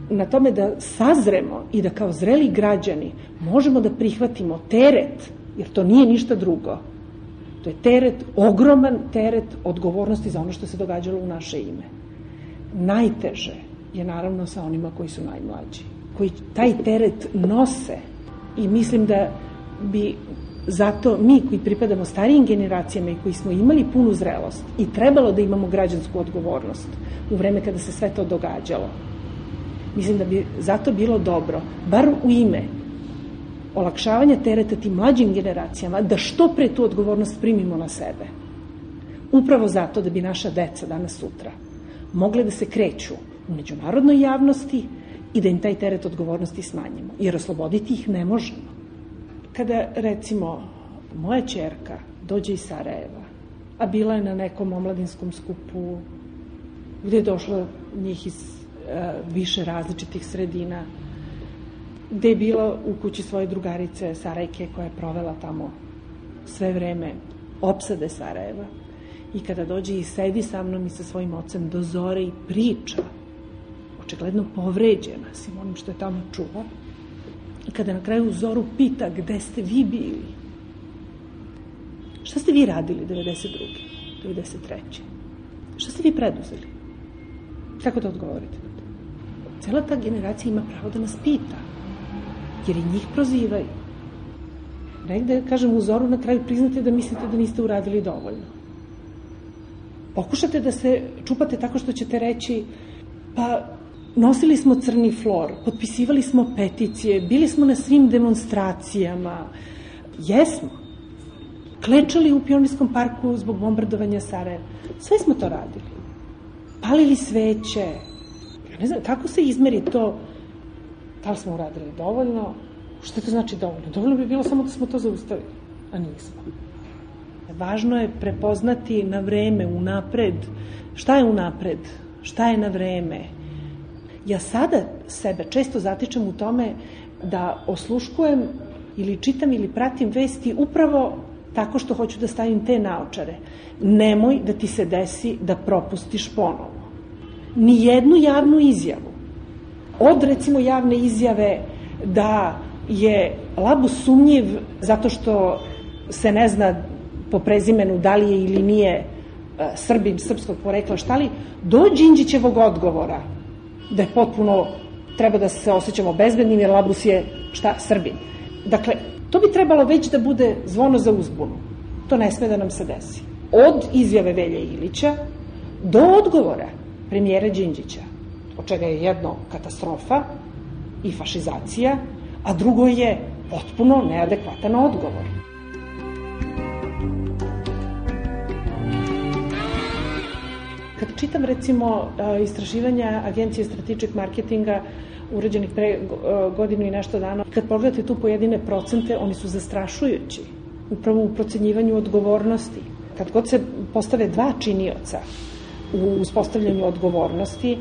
na tome da sazremo i da kao zreli građani možemo da prihvatimo teret, jer to nije ništa drugo. To je teret, ogroman teret odgovornosti za ono što se događalo u naše ime. Najteže je naravno sa onima koji su najmlađi, koji taj teret nose i mislim da bi Zato mi koji pripadamo starijim generacijama i koji smo imali punu zrelost i trebalo da imamo građansku odgovornost u vreme kada se sve to događalo, mislim da bi zato bilo dobro, bar u ime olakšavanja tereta tim mlađim generacijama, da što pre tu odgovornost primimo na sebe. Upravo zato da bi naša deca danas sutra mogle da se kreću u međunarodnoj javnosti i da im taj teret odgovornosti smanjimo, jer osloboditi ih ne možemo. Kada, recimo, moja čerka dođe iz Sarajeva, a bila je na nekom omladinskom skupu gde je došlo njih iz e, više različitih sredina, gde je bila u kući svoje drugarice Sarajke koja je provela tamo sve vreme opsade Sarajeva i kada dođe i sedi sa mnom i sa svojim ocem do zore i priča, očigledno povređena svim onim što je tamo čuva, I kada na kraju Zoru pita gde ste vi bili, šta ste vi radili 92. 93. Šta ste vi preduzeli? Kako da odgovorite na to? Cela ta generacija ima pravo da nas pita, jer i njih prozivaju. Negde, kažem, u Zoru na kraju priznate da mislite da niste uradili dovoljno. Pokušate da se čupate tako što ćete reći pa Nosili smo crni flor, potpisivali smo peticije, bili smo na svim demonstracijama. Jesmo. Klečali u Pionirskom parku zbog bombardovanja Sarajeva. Sve smo to radili. Palili sveće. Ja ne znam, kako se izmeri to da li smo uradili dovoljno, šta to znači dovoljno? Dovoljno bi bilo samo da smo to zaustavili, a nismo. Važno je prepoznati na vreme, unapred, šta je unapred, šta je na vreme, Ja sada sebe često zatičem u tome da osluškujem ili čitam ili pratim vesti upravo tako što hoću da stavim te naočare. Nemoj da ti se desi da propustiš ponovo. Ni jednu javnu izjavu. Od recimo javne izjave da je Labu sumnjiv zato što se ne zna po prezimenu da li je ili nije e, Srbin srpskog porekla šta li, do Đinđićevog odgovora da je potpuno, treba da se osjećamo bezbednim, jer Labus je, šta, Srbin. Dakle, to bi trebalo već da bude zvono za uzbunu. To ne sme da nam se desi. od izjave Velje Ilića do odgovora premijera Đinđića, od čega je jedno katastrofa i fašizacija, a drugo je potpuno neadekvatan odgovor. Čitam recimo istraživanja Agencije strategic marketinga urađenih pre godinu i nešto dana, kad pogledate tu pojedine procente, oni su zastrašujući upravo u procenjivanju odgovornosti. Kad god se postave dva činioca u uspostavljanju odgovornosti,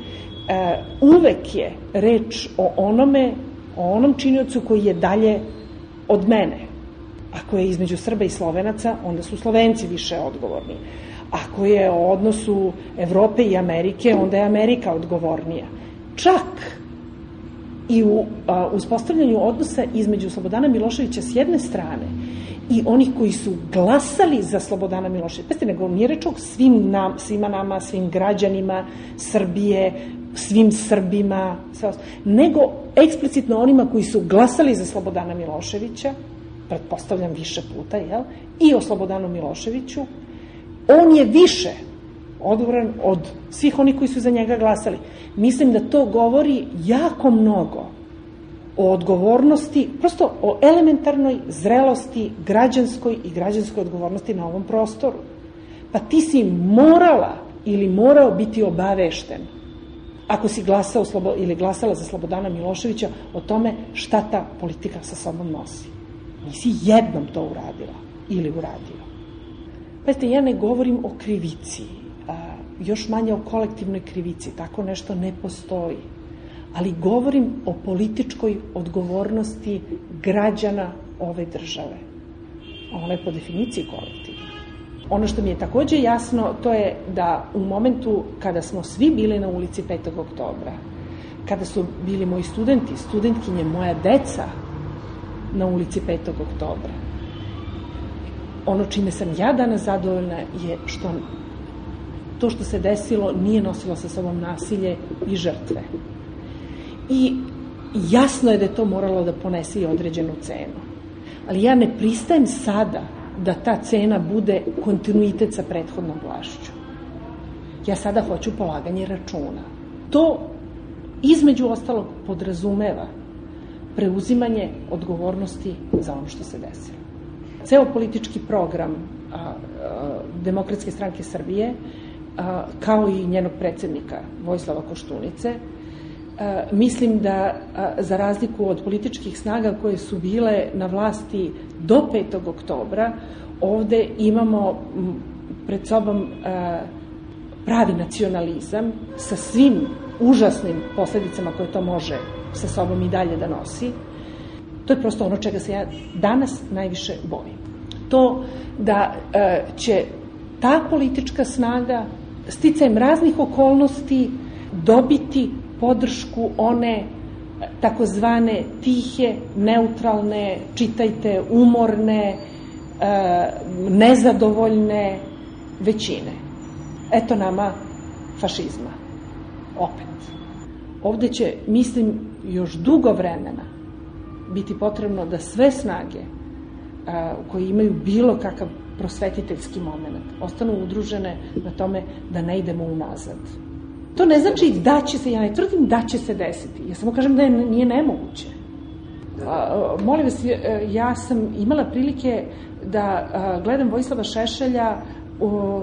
uvek je reč o onome, o onom činiocu koji je dalje od mene. Ako je između Srba i Slovenaca, onda su Slovenci više odgovorni. Ako je o odnosu Evrope i Amerike, onda je Amerika odgovornija. Čak i u a, uspostavljanju odnosa između Slobodana Miloševića s jedne strane i onih koji su glasali za Slobodana Miloševića. Peste, nego nije reč o svim nam, svima nama, svim građanima Srbije, svim Srbima, sve nego eksplicitno onima koji su glasali za Slobodana Miloševića, pretpostavljam više puta, jel? i o Slobodanu Miloševiću, on je više odgovoran od svih onih koji su za njega glasali. Mislim da to govori jako mnogo o odgovornosti, prosto o elementarnoj zrelosti građanskoj i građanskoj odgovornosti na ovom prostoru. Pa ti si morala ili morao biti obavešten ako si glasao ili glasala za Slobodana Miloševića o tome šta ta politika sa sobom nosi. Nisi jednom to uradila ili uradio. Pazite, ja ne govorim o krivici, a, još manje o kolektivnoj krivici, tako nešto ne postoji. Ali govorim o političkoj odgovornosti građana ove države. Ona je po definiciji kolektivna. Ono što mi je takođe jasno, to je da u momentu kada smo svi bili na ulici 5. oktobra, kada su bili moji studenti, studentkinje, moja deca na ulici 5. oktobra, ono čime sam ja danas zadovoljna je što to što se desilo nije nosilo sa sobom nasilje i žrtve. I jasno je da je to moralo da ponese i određenu cenu. Ali ja ne pristajem sada da ta cena bude kontinuitet sa prethodnom vlašću. Ja sada hoću polaganje računa. To između ostalog podrazumeva preuzimanje odgovornosti za ono što se desilo. Ceo politički program a, a, Demokratske stranke Srbije, a, kao i njenog predsednika Vojslava Koštunice, a, mislim da a, za razliku od političkih snaga koje su bile na vlasti do 5. oktobra, ovde imamo pred sobom a, pravi nacionalizam sa svim užasnim posledicama koje to može sa sobom i dalje da nosi. To je prosto ono čega se ja danas najviše bojim. To da e, će ta politička snaga sticajem raznih okolnosti dobiti podršku one takozvane tihe, neutralne, čitajte, umorne, e, nezadovoljne većine. Eto nama fašizma. Opet. Ovde će, mislim, još dugo vremena biti potrebno da sve snage a, koji imaju bilo kakav prosvetiteljski moment ostanu udružene na tome da ne idemo unazad. To ne znači da će se, ja ne tvrdim da će se desiti. Ja samo kažem da je, nije nemoguće. A, molim vas, ja sam imala prilike da a, gledam Vojislava Šešelja u,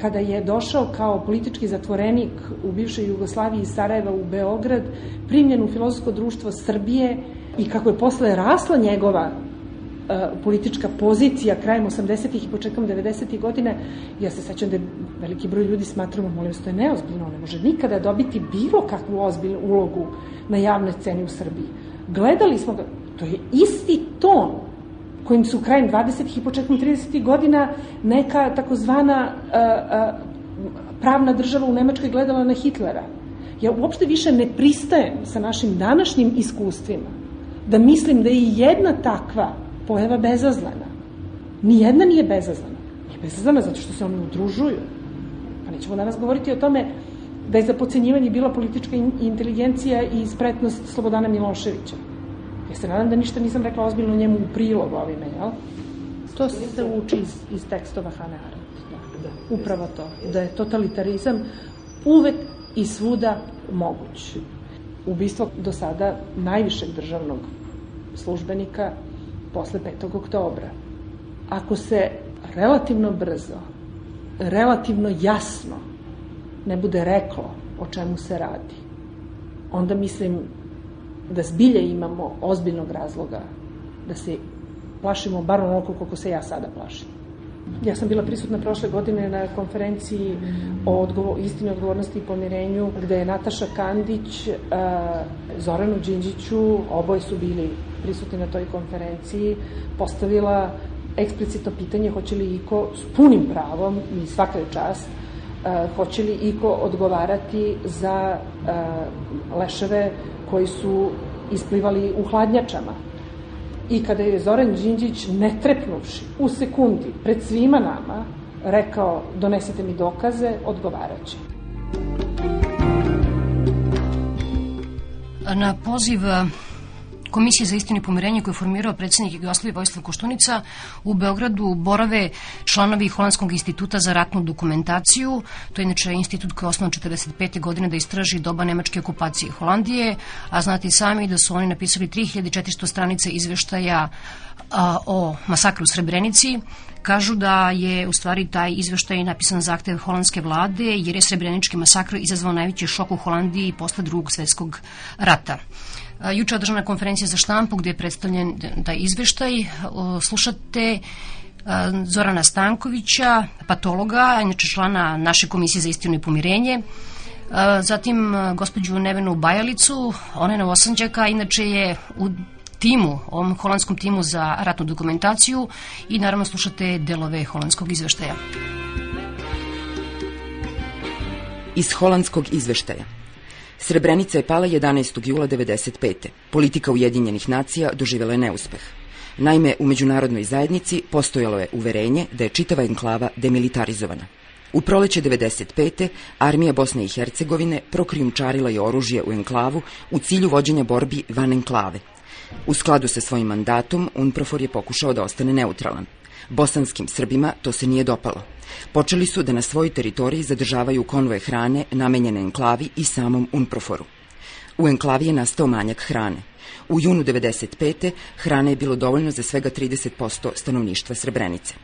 kada je došao kao politički zatvorenik u bivšoj Jugoslaviji iz Sarajeva u Beograd, primljen u filozofsko društvo Srbije i kako je posle rasla njegova uh, politička pozicija krajem 80. i početkom 90. godine, ja se sećam da je veliki broj ljudi smatramo, molim vas, to je neozbiljno, ne može nikada dobiti bilo kakvu ozbiljnu ulogu na javnoj sceni u Srbiji. Gledali smo ga, to je isti ton kojim su krajem 20. i početkom 30. godina neka takozvana pravna država u Nemačkoj gledala na Hitlera. Ja uopšte više ne pristajem sa našim današnjim iskustvima da mislim da je jedna takva pojava bezazlena. Nijedna nije bezazlena. Nije bezazlena zato što se oni udružuju. Pa nećemo danas govoriti o tome da je za pocenjivanje bila politička inteligencija i spretnost Slobodana Miloševića. Ja se nadam da ništa nisam rekla ozbiljno njemu u prilog ovime, jel? To se uči iz, iz tekstova Hane Arendt. Da, da, upravo to. Da je totalitarizam uvek i svuda moguć. Ubistvo do sada najvišeg državnog službenika posle 5. oktobra. Ako se relativno brzo, relativno jasno ne bude reklo o čemu se radi, onda mislim da zbilje imamo ozbiljnog razloga da se plašimo bar onoliko koliko se ja sada plašim. Ja sam bila prisutna prošle godine na konferenciji o odgovor, istini, odgovornosti i pomirenju, gde je Nataša Kandić, Zoranu Đinđiću, oboje su bili prisutni na toj konferenciji, postavila eksplicitno pitanje hoće li Iko s punim pravom i svaka je čast hoće li Iko odgovarati za leševe koji su isplivali u hladnjačama I kada je Zoran Đinđić, ne trepnuvši, u sekundi, pred svima nama, rekao donesite mi dokaze, odgovaraće.
Na poziv Komisije za istinu i pomirenje koju je formirao predsednik Jugoslavije Vojislav Koštunica u Beogradu borave članovi Holandskog instituta za ratnu dokumentaciju. To je inače institut koji je osnovan 45. godine da istraži doba nemačke okupacije Holandije, a znate sami da su oni napisali 3400 stranica izveštaja a, o masakru u Srebrenici, kažu da je u stvari taj izveštaj napisan zahtev holandske vlade jer je Srebrenički masakr izazvao najveći šok u Holandiji posle drugog svetskog rata. Juče održana konferencija za štampu gde je predstavljen taj izveštaj. Slušate Zorana Stankovića, patologa, inače člana naše komisije za istinu i pomirenje. Zatim gospođu Nevenu Bajalicu, ona je novosanđaka, inače je u timu, ovom holandskom timu za ratnu dokumentaciju i naravno slušate delove holandskog izveštaja.
Iz holandskog izveštaja. Srebrenica je pala 11. jula 95. Politika Ujedinjenih nacija doživjela je neuspeh. Naime, u međunarodnoj zajednici postojalo je uverenje da je čitava enklava demilitarizovana. U proleće 95. armija Bosne i Hercegovine prokrijumčarila je oružje u enklavu u cilju vođenja borbi van enklave. U skladu sa svojim mandatom, UNPROFOR je pokušao da ostane neutralan. Bosanskim Srbima to se nije dopalo. Počeli su da na svojoj teritoriji zadržavaju konvoje hrane namenjene enklavi i samom UNPROFORu. U enklavi je nastao manjak hrane. U junu 95. hrane je bilo dovoljno za svega 30% stanovništva Srebrenice.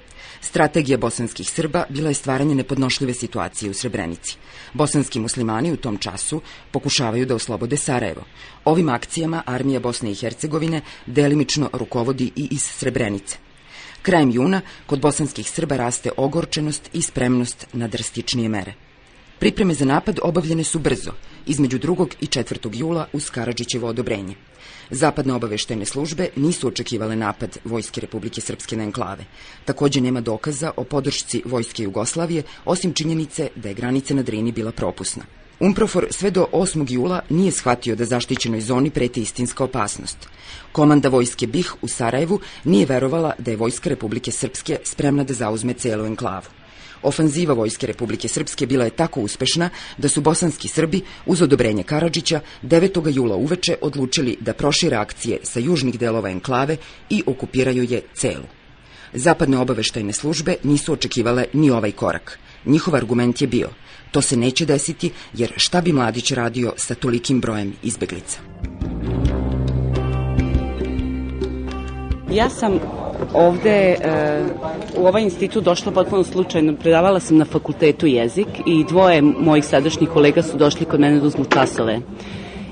Strategija bosanskih Srba bila je stvaranje nepodnošljive situacije u Srebrenici. Bosanski muslimani u tom času pokušavaju da oslobode Sarajevo. Ovim akcijama armija Bosne i Hercegovine delimično rukovodi i iz Srebrenice. Krajem juna kod bosanskih Srba raste ogorčenost i spremnost na drastičnije mere. Pripreme za napad obavljene su brzo, između 2. i 4. jula uz Karadžićevo odobrenje. Zapadne obaveštajne službe nisu očekivale napad Vojske Republike Srpske na enklave. Takođe nema dokaza o podršci Vojske Jugoslavije, osim činjenice da je granica na Drini bila propusna. Umprofor sve do 8. jula nije shvatio da zaštićenoj zoni preti istinska opasnost. Komanda vojske BiH u Sarajevu nije verovala da je Vojska Republike Srpske spremna da zauzme celu enklavu. Ofanziva Vojske Republike Srpske bila je tako uspešna da su bosanski Srbi uz odobrenje Karadžića 9. jula uveče odlučili da prošire akcije sa južnih delova enklave i okupiraju je celu. Zapadne obaveštajne službe nisu očekivale ni ovaj korak. Njihov argument je bio – To se neće desiti, jer šta bi mladić radio sa tolikim brojem izbeglica?
Ja sam ovde e, u ovaj institut došla potpuno slučajno. Predavala sam na fakultetu jezik i dvoje mojih sadašnjih kolega su došli kod mene da uzmu časove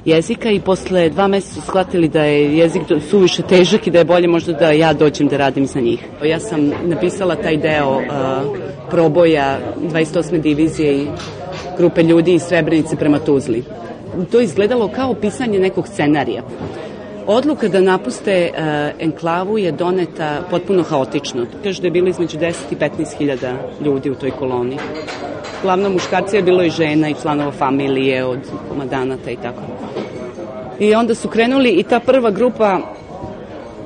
jezika i posle dva meseca su shvatili da je jezik suviše težak i da je bolje možda da ja dođem da radim za njih. Ja sam napisala taj deo uh, proboja 28. divizije i grupe ljudi iz Srebrenice prema Tuzli. To izgledalo kao pisanje nekog scenarija. Odluka da napuste uh, enklavu je doneta potpuno haotično. Kaže da je bilo između 10 i 15 hiljada ljudi u toj koloni. Glavno muškarci je bilo i žena i članova familije od komadanata i tako. I onda su krenuli i ta prva grupa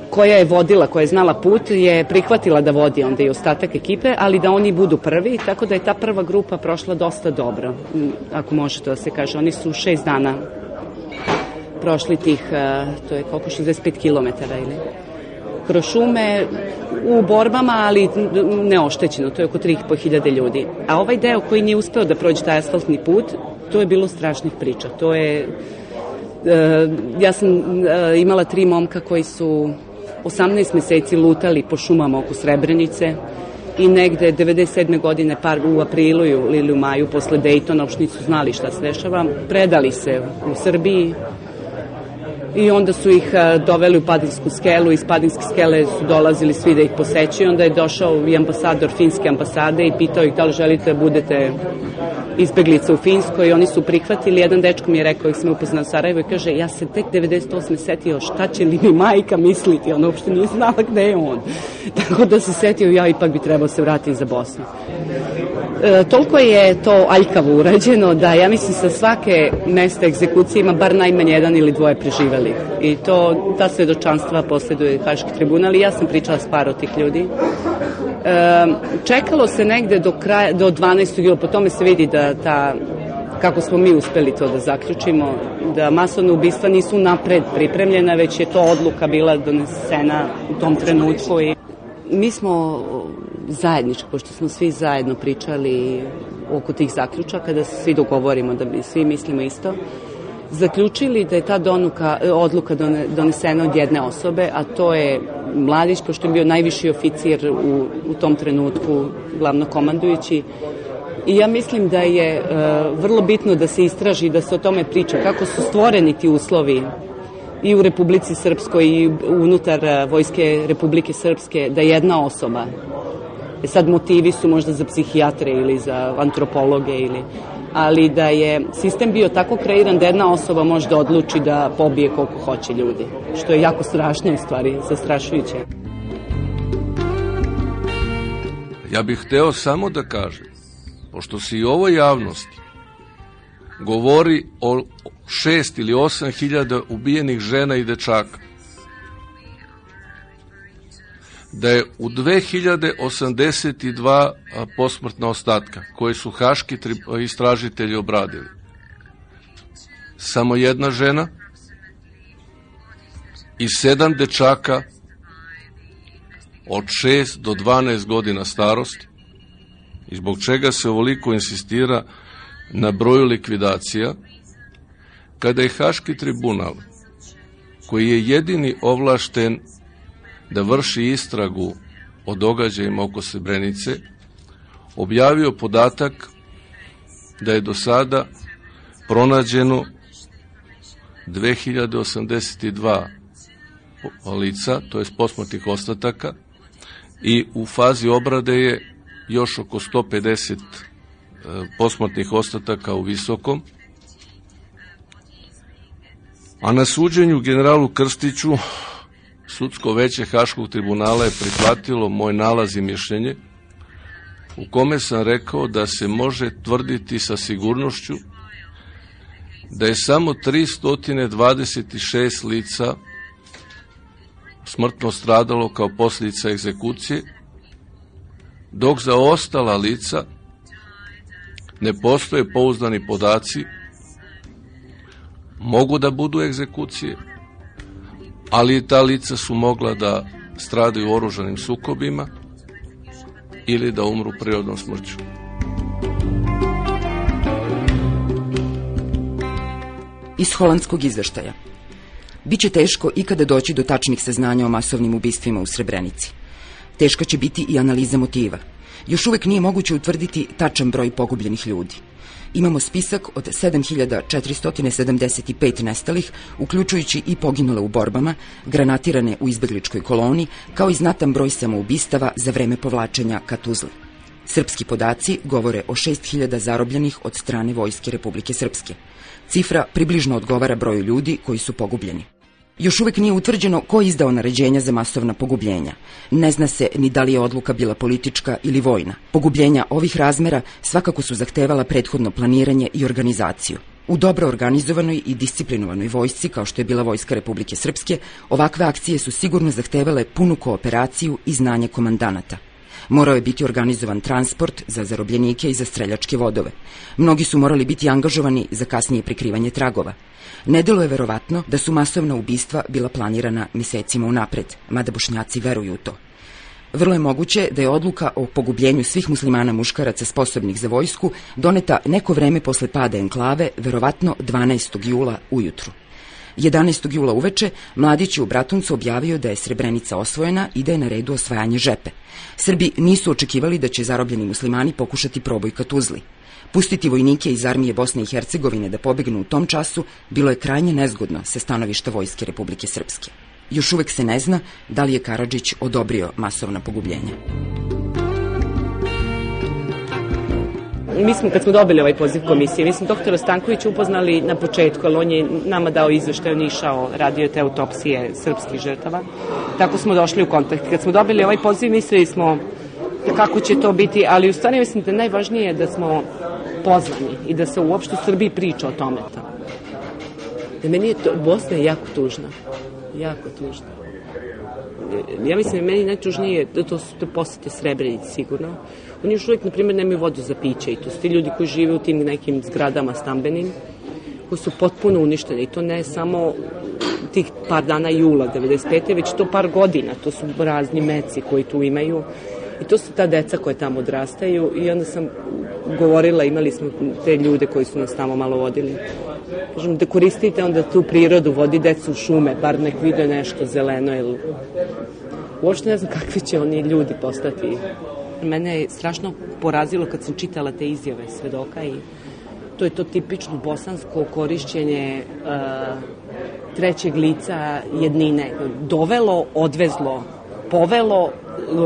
koja je vodila, koja je znala put, je prihvatila da vodi onda i ostatak ekipe, ali da oni budu prvi, tako da je ta prva grupa prošla dosta dobro, ako može to da se kaže. Oni su šest dana prošli tih, to je koliko, 65 km ili kroz šume u borbama, ali neoštećeno, to je oko 3500 ljudi. A ovaj deo koji nije uspeo da prođe taj asfaltni put, to je bilo strašnih priča. To je e, ja sam e, imala tri momka koji su 18 meseci lutali po šumama oko Srebrenice i negde 97. godine par u aprilu ili u maju posle Daytona uopšte nisu znali šta se dešava, predali se u Srbiji i onda su ih doveli u Padinsku skelu, iz Padinske skele su dolazili svi da ih posećaju, onda je došao i ambasador finske ambasade i pitao ih da li želite da budete izbeglica u Finskoj i oni su prihvatili. Jedan dečko mi je rekao, ih sam upoznao u Sarajevo i kaže, ja se tek 98. setio šta će li mi majka misliti, ona uopšte nije znala gde je on. Tako da se setio, ja ipak bi trebao se vratiti za Bosnu. E, toliko je to aljkavo urađeno da ja mislim sa svake mesta egzekucije ima bar najmanje jedan ili dvoje preživali. I to, ta svedočanstva posleduje Haški tribunal i ja sam pričala s par od tih ljudi. E, čekalo se negde do, kraja, do 12. jula, po tome se vidi da ta kako smo mi uspeli to da zaključimo, da masovne ubistva nisu napred pripremljena, već je to odluka bila donesena u tom trenutku i mi smo zajednički, pošto smo svi zajedno pričali oko tih zaključaka, da se svi dogovorimo, da svi mislimo isto, zaključili da je ta donuka, odluka donesena od jedne osobe, a to je Mladić, pošto je bio najviši oficir u, u tom trenutku, glavno komandujući, I ja mislim da je uh, vrlo bitno da se istraži, da se o tome priča, kako su stvoreni ti uslovi i u Republici Srpskoj i unutar Vojske Republike Srpske, da jedna osoba, e sad motivi su možda za psihijatre ili za antropologe ili ali da je sistem bio tako kreiran da jedna osoba može da odluči da pobije koliko hoće ljudi, što je jako strašno u stvari, zastrašujuće.
Ja bih hteo samo da kažem, pošto se i ovo javnosti govori o šest ili osam hiljada ubijenih žena i dečaka, da je u 2082 posmrtna ostatka koje su haški istražitelji obradili. Samo jedna žena i sedam dečaka od 6 do 12 godina starosti i zbog čega se ovoliko insistira na broju likvidacija, kada je Haški tribunal, koji je jedini ovlašten da vrši istragu o događajima oko Srebrenice, objavio podatak da je do sada pronađeno 2082 lica, to je posmrtnih ostataka, i u fazi obrade je još oko 150 posmrtnih ostataka u Visokom, a na suđenju generalu Krstiću Sudsko veće Haškog tribunala je prihvatilo moj nalaz i mišljenje u kome sam rekao da se može tvrditi sa sigurnošću da je samo 326 lica smrtno stradalo kao posljedica egzekucije, dok za ostala lica ne postoje pouzdani podaci, mogu da budu egzekucije, ali ta lica su mogla da stradaju u oružanim sukobima ili da umru prirodnom smrću.
Iz holandskog izveštaja. Biće teško ikada doći do tačnih saznanja o masovnim ubistvima u Srebrenici. Teška će biti i analiza motiva. Još uvek nije moguće utvrditi tačan broj pogubljenih ljudi imamo spisak od 7475 nestalih, uključujući i poginule u borbama, granatirane u izbegličkoj koloni, kao i znatan broj samoubistava za vreme povlačenja ka Tuzli. Srpski podaci govore o 6000 zarobljenih od strane Vojske Republike Srpske. Cifra približno odgovara broju ljudi koji su pogubljeni. Još uvek nije utvrđeno ko je izdao naređenja za masovna pogubljenja. Ne zna se ni da li je odluka bila politička ili vojna. Pogubljenja ovih razmera svakako su zahtevala prethodno planiranje i organizaciju. U dobro organizovanoj i disciplinovanoj vojsci, kao što je bila Vojska Republike Srpske, ovakve akcije su sigurno zahtevale punu kooperaciju i znanje komandanata. Morao je biti organizovan transport za zarobljenike i za streljačke vodove. Mnogi su morali biti angažovani za kasnije prikrivanje tragova. Nedelo je verovatno da su masovna ubistva bila planirana mesecima unapred, mada bošnjaci veruju u to. Vrlo je moguće da je odluka o pogubljenju svih muslimana muškaraca sposobnih za vojsku doneta neko vreme posle pada enklave, verovatno 12. jula ujutru. 11. jula uveče Mladić je u Bratuncu objavio da je Srebrenica osvojena i da je na redu osvajanje žepe. Srbi nisu očekivali da će zarobljeni muslimani pokušati proboj ka Tuzli. Pustiti vojnike iz armije Bosne i Hercegovine da pobegnu u tom času bilo je krajnje nezgodno sa stanovišta Vojske Republike Srpske. Još uvek se ne zna da li je Karadžić odobrio masovna pogubljenja.
Mi smo, kad smo dobili ovaj poziv komisije, mi smo doktora Stankovića upoznali na početku, ali on je nama dao izveštaj, on išao, radio te autopsije srpskih žrtava. Tako smo došli u kontakt. Kad smo dobili ovaj poziv, mislili smo kako će to biti, ali u stvari mislim da najvažnije je da smo pozvani i da se uopšte u Srbiji priča o tome. Da meni je to, Bosna je jako tužna. Jako tužna. Ja mislim da meni najtužnije da to su te posete Srebrenici sigurno. Oni još uvijek, na primjer, nemaju vodu za piće i to su ti ljudi koji žive u tim nekim zgradama stambenim, koji su potpuno uništeni i to ne samo tih par dana jula 95. već to par godina, to su razni meci koji tu imaju i to su ta deca koje tamo odrastaju i onda sam govorila, imali smo te ljude koji su nas tamo malo vodili. Kažem, da koristite onda tu prirodu, vodi decu u šume, bar nek vide nešto zeleno ili... Uopšte ne znam kakvi će oni ljudi postati. Mene je strašno porazilo kad sam čitala te izjave svedoka i to je to tipično bosansko korišćenje uh, trećeg lica jednine. Dovelo, odvezlo, povelo,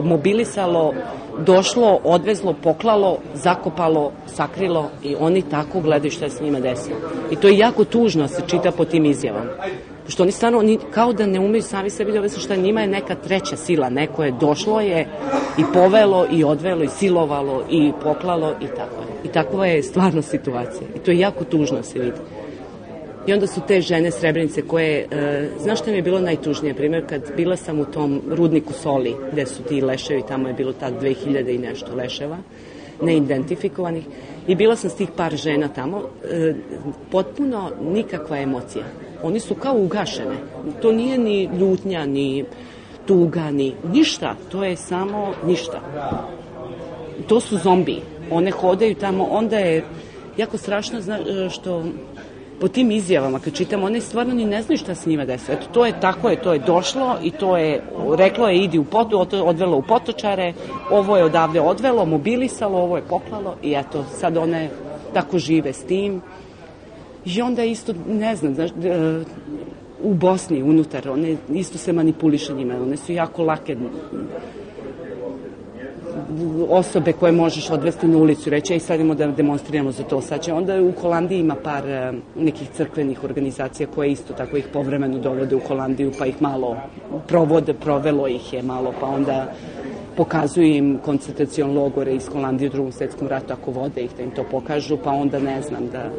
mobilisalo, došlo, odvezlo, poklalo, zakopalo, sakrilo i oni tako gledaju šta se njima desi. I to je jako tužno da se čita po tim izjavama. Što oni stvarno, oni kao da ne umeju sami sebi da objasne šta njima je neka treća sila, neko je došlo je i povelo i odvelo i silovalo i poklalo i tako je. I takva je stvarno situacija. I to je jako tužno se vidi. I onda su te žene srebrenice koje, e, znaš šta mi je bilo najtužnije, primjer, kad bila sam u tom rudniku soli, gde su ti leševi, tamo je bilo tad 2000 i nešto leševa, neidentifikovanih, i bila sam s tih par žena tamo, e, potpuno nikakva emocija. Oni su kao ugašene. To nije ni ljutnja, ni tuga, ni ništa. To je samo ništa. To su zombi. One hodaju tamo, onda je jako strašno zna, e, što po tim izjavama kad čitamo, one stvarno ni ne znaju šta se njima desilo. Eto, to je tako je, to je došlo i to je, reklo je idi u potu, odvelo u potočare, ovo je odavde odvelo, mobilisalo, ovo je poklalo i eto, sad one tako žive s tim. I onda isto, ne znam, znaš, u Bosni, unutar, one isto se manipuliše njima, one su jako lake osobe koje možeš odvesti na ulicu reći, aj sad da demonstriramo za to. Sad će, onda u Holandiji ima par e, nekih crkvenih organizacija koje isto tako ih povremeno dovode u Holandiju, pa ih malo provode, provelo ih je malo, pa onda pokazuju im koncentracion logore iz Holandije u drugom svetskom ratu ako vode ih da im to pokažu, pa onda ne znam da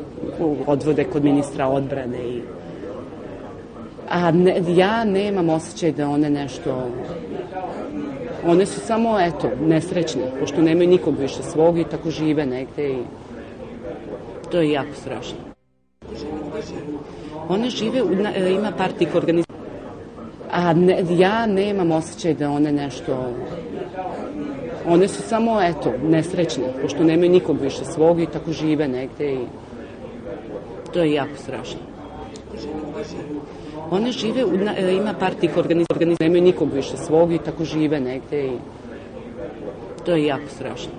odvode kod ministra odbrane i a ne, ja nemam osjećaj da one nešto One su samo, eto, nesrećne, pošto nemaju nikog više svog i tako žive negde i to je jako strašno. One žive, u, e, ima par tih organizacija, a ne, ja nemam osjećaj da one nešto one su samo, eto, nesrećne, pošto nemaju nikog više svog i tako žive negde i to je jako strašno. One žive, u, e, ima par tih organizacija, nemaju nikog više svog i tako žive negde i to je jako strašno.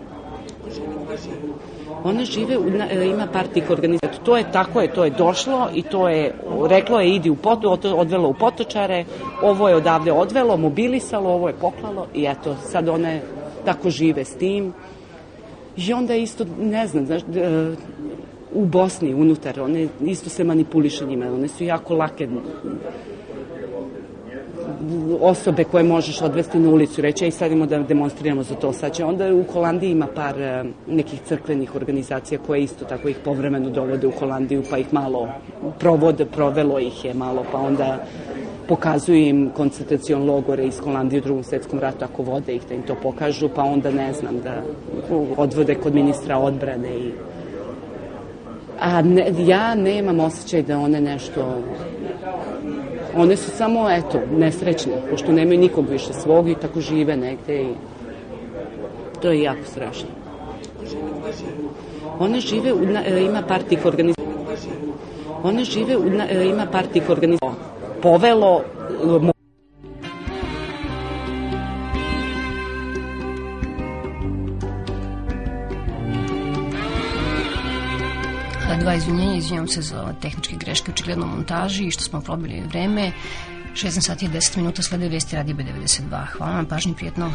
One žive, u, e, ima par tih organizacija, to je tako je, to je došlo i to je, reklo je idi u potu, odvelo u potočare, ovo je odavde odvelo, mobilisalo, ovo je poklalo i eto, sad one tako žive s tim. I onda isto, ne znam, znaš, e, u Bosni, unutar, one isto se manipuliše njima, one su jako lake osobe koje možeš odvesti na ulicu reći, aj sad da demonstriramo za to. Sad će, onda u Holandiji ima par e, nekih crkvenih organizacija koje isto tako ih povremeno dovode u Holandiju, pa ih malo provode, provelo ih je malo, pa onda pokazuju im koncentracion logore iz Holandije u drugom svetskom ratu ako vode ih da im to pokažu, pa onda ne znam da odvode kod ministra odbrane i a ne, ja nemam osjećaj da one nešto one su samo eto nesrećne pošto nemaju nikog više svog i tako žive negde i to je jako strašno. One žive u, e, ima par tih organizacija one žive u, e, ima par tih organizacija povelo e,
dva izvinjenja, izvinjam se za tehničke greške, očigledno montaži i što smo probili vreme. 16 sati i 10 minuta slede vesti radi B92. Hvala vam, pažnji, prijetno.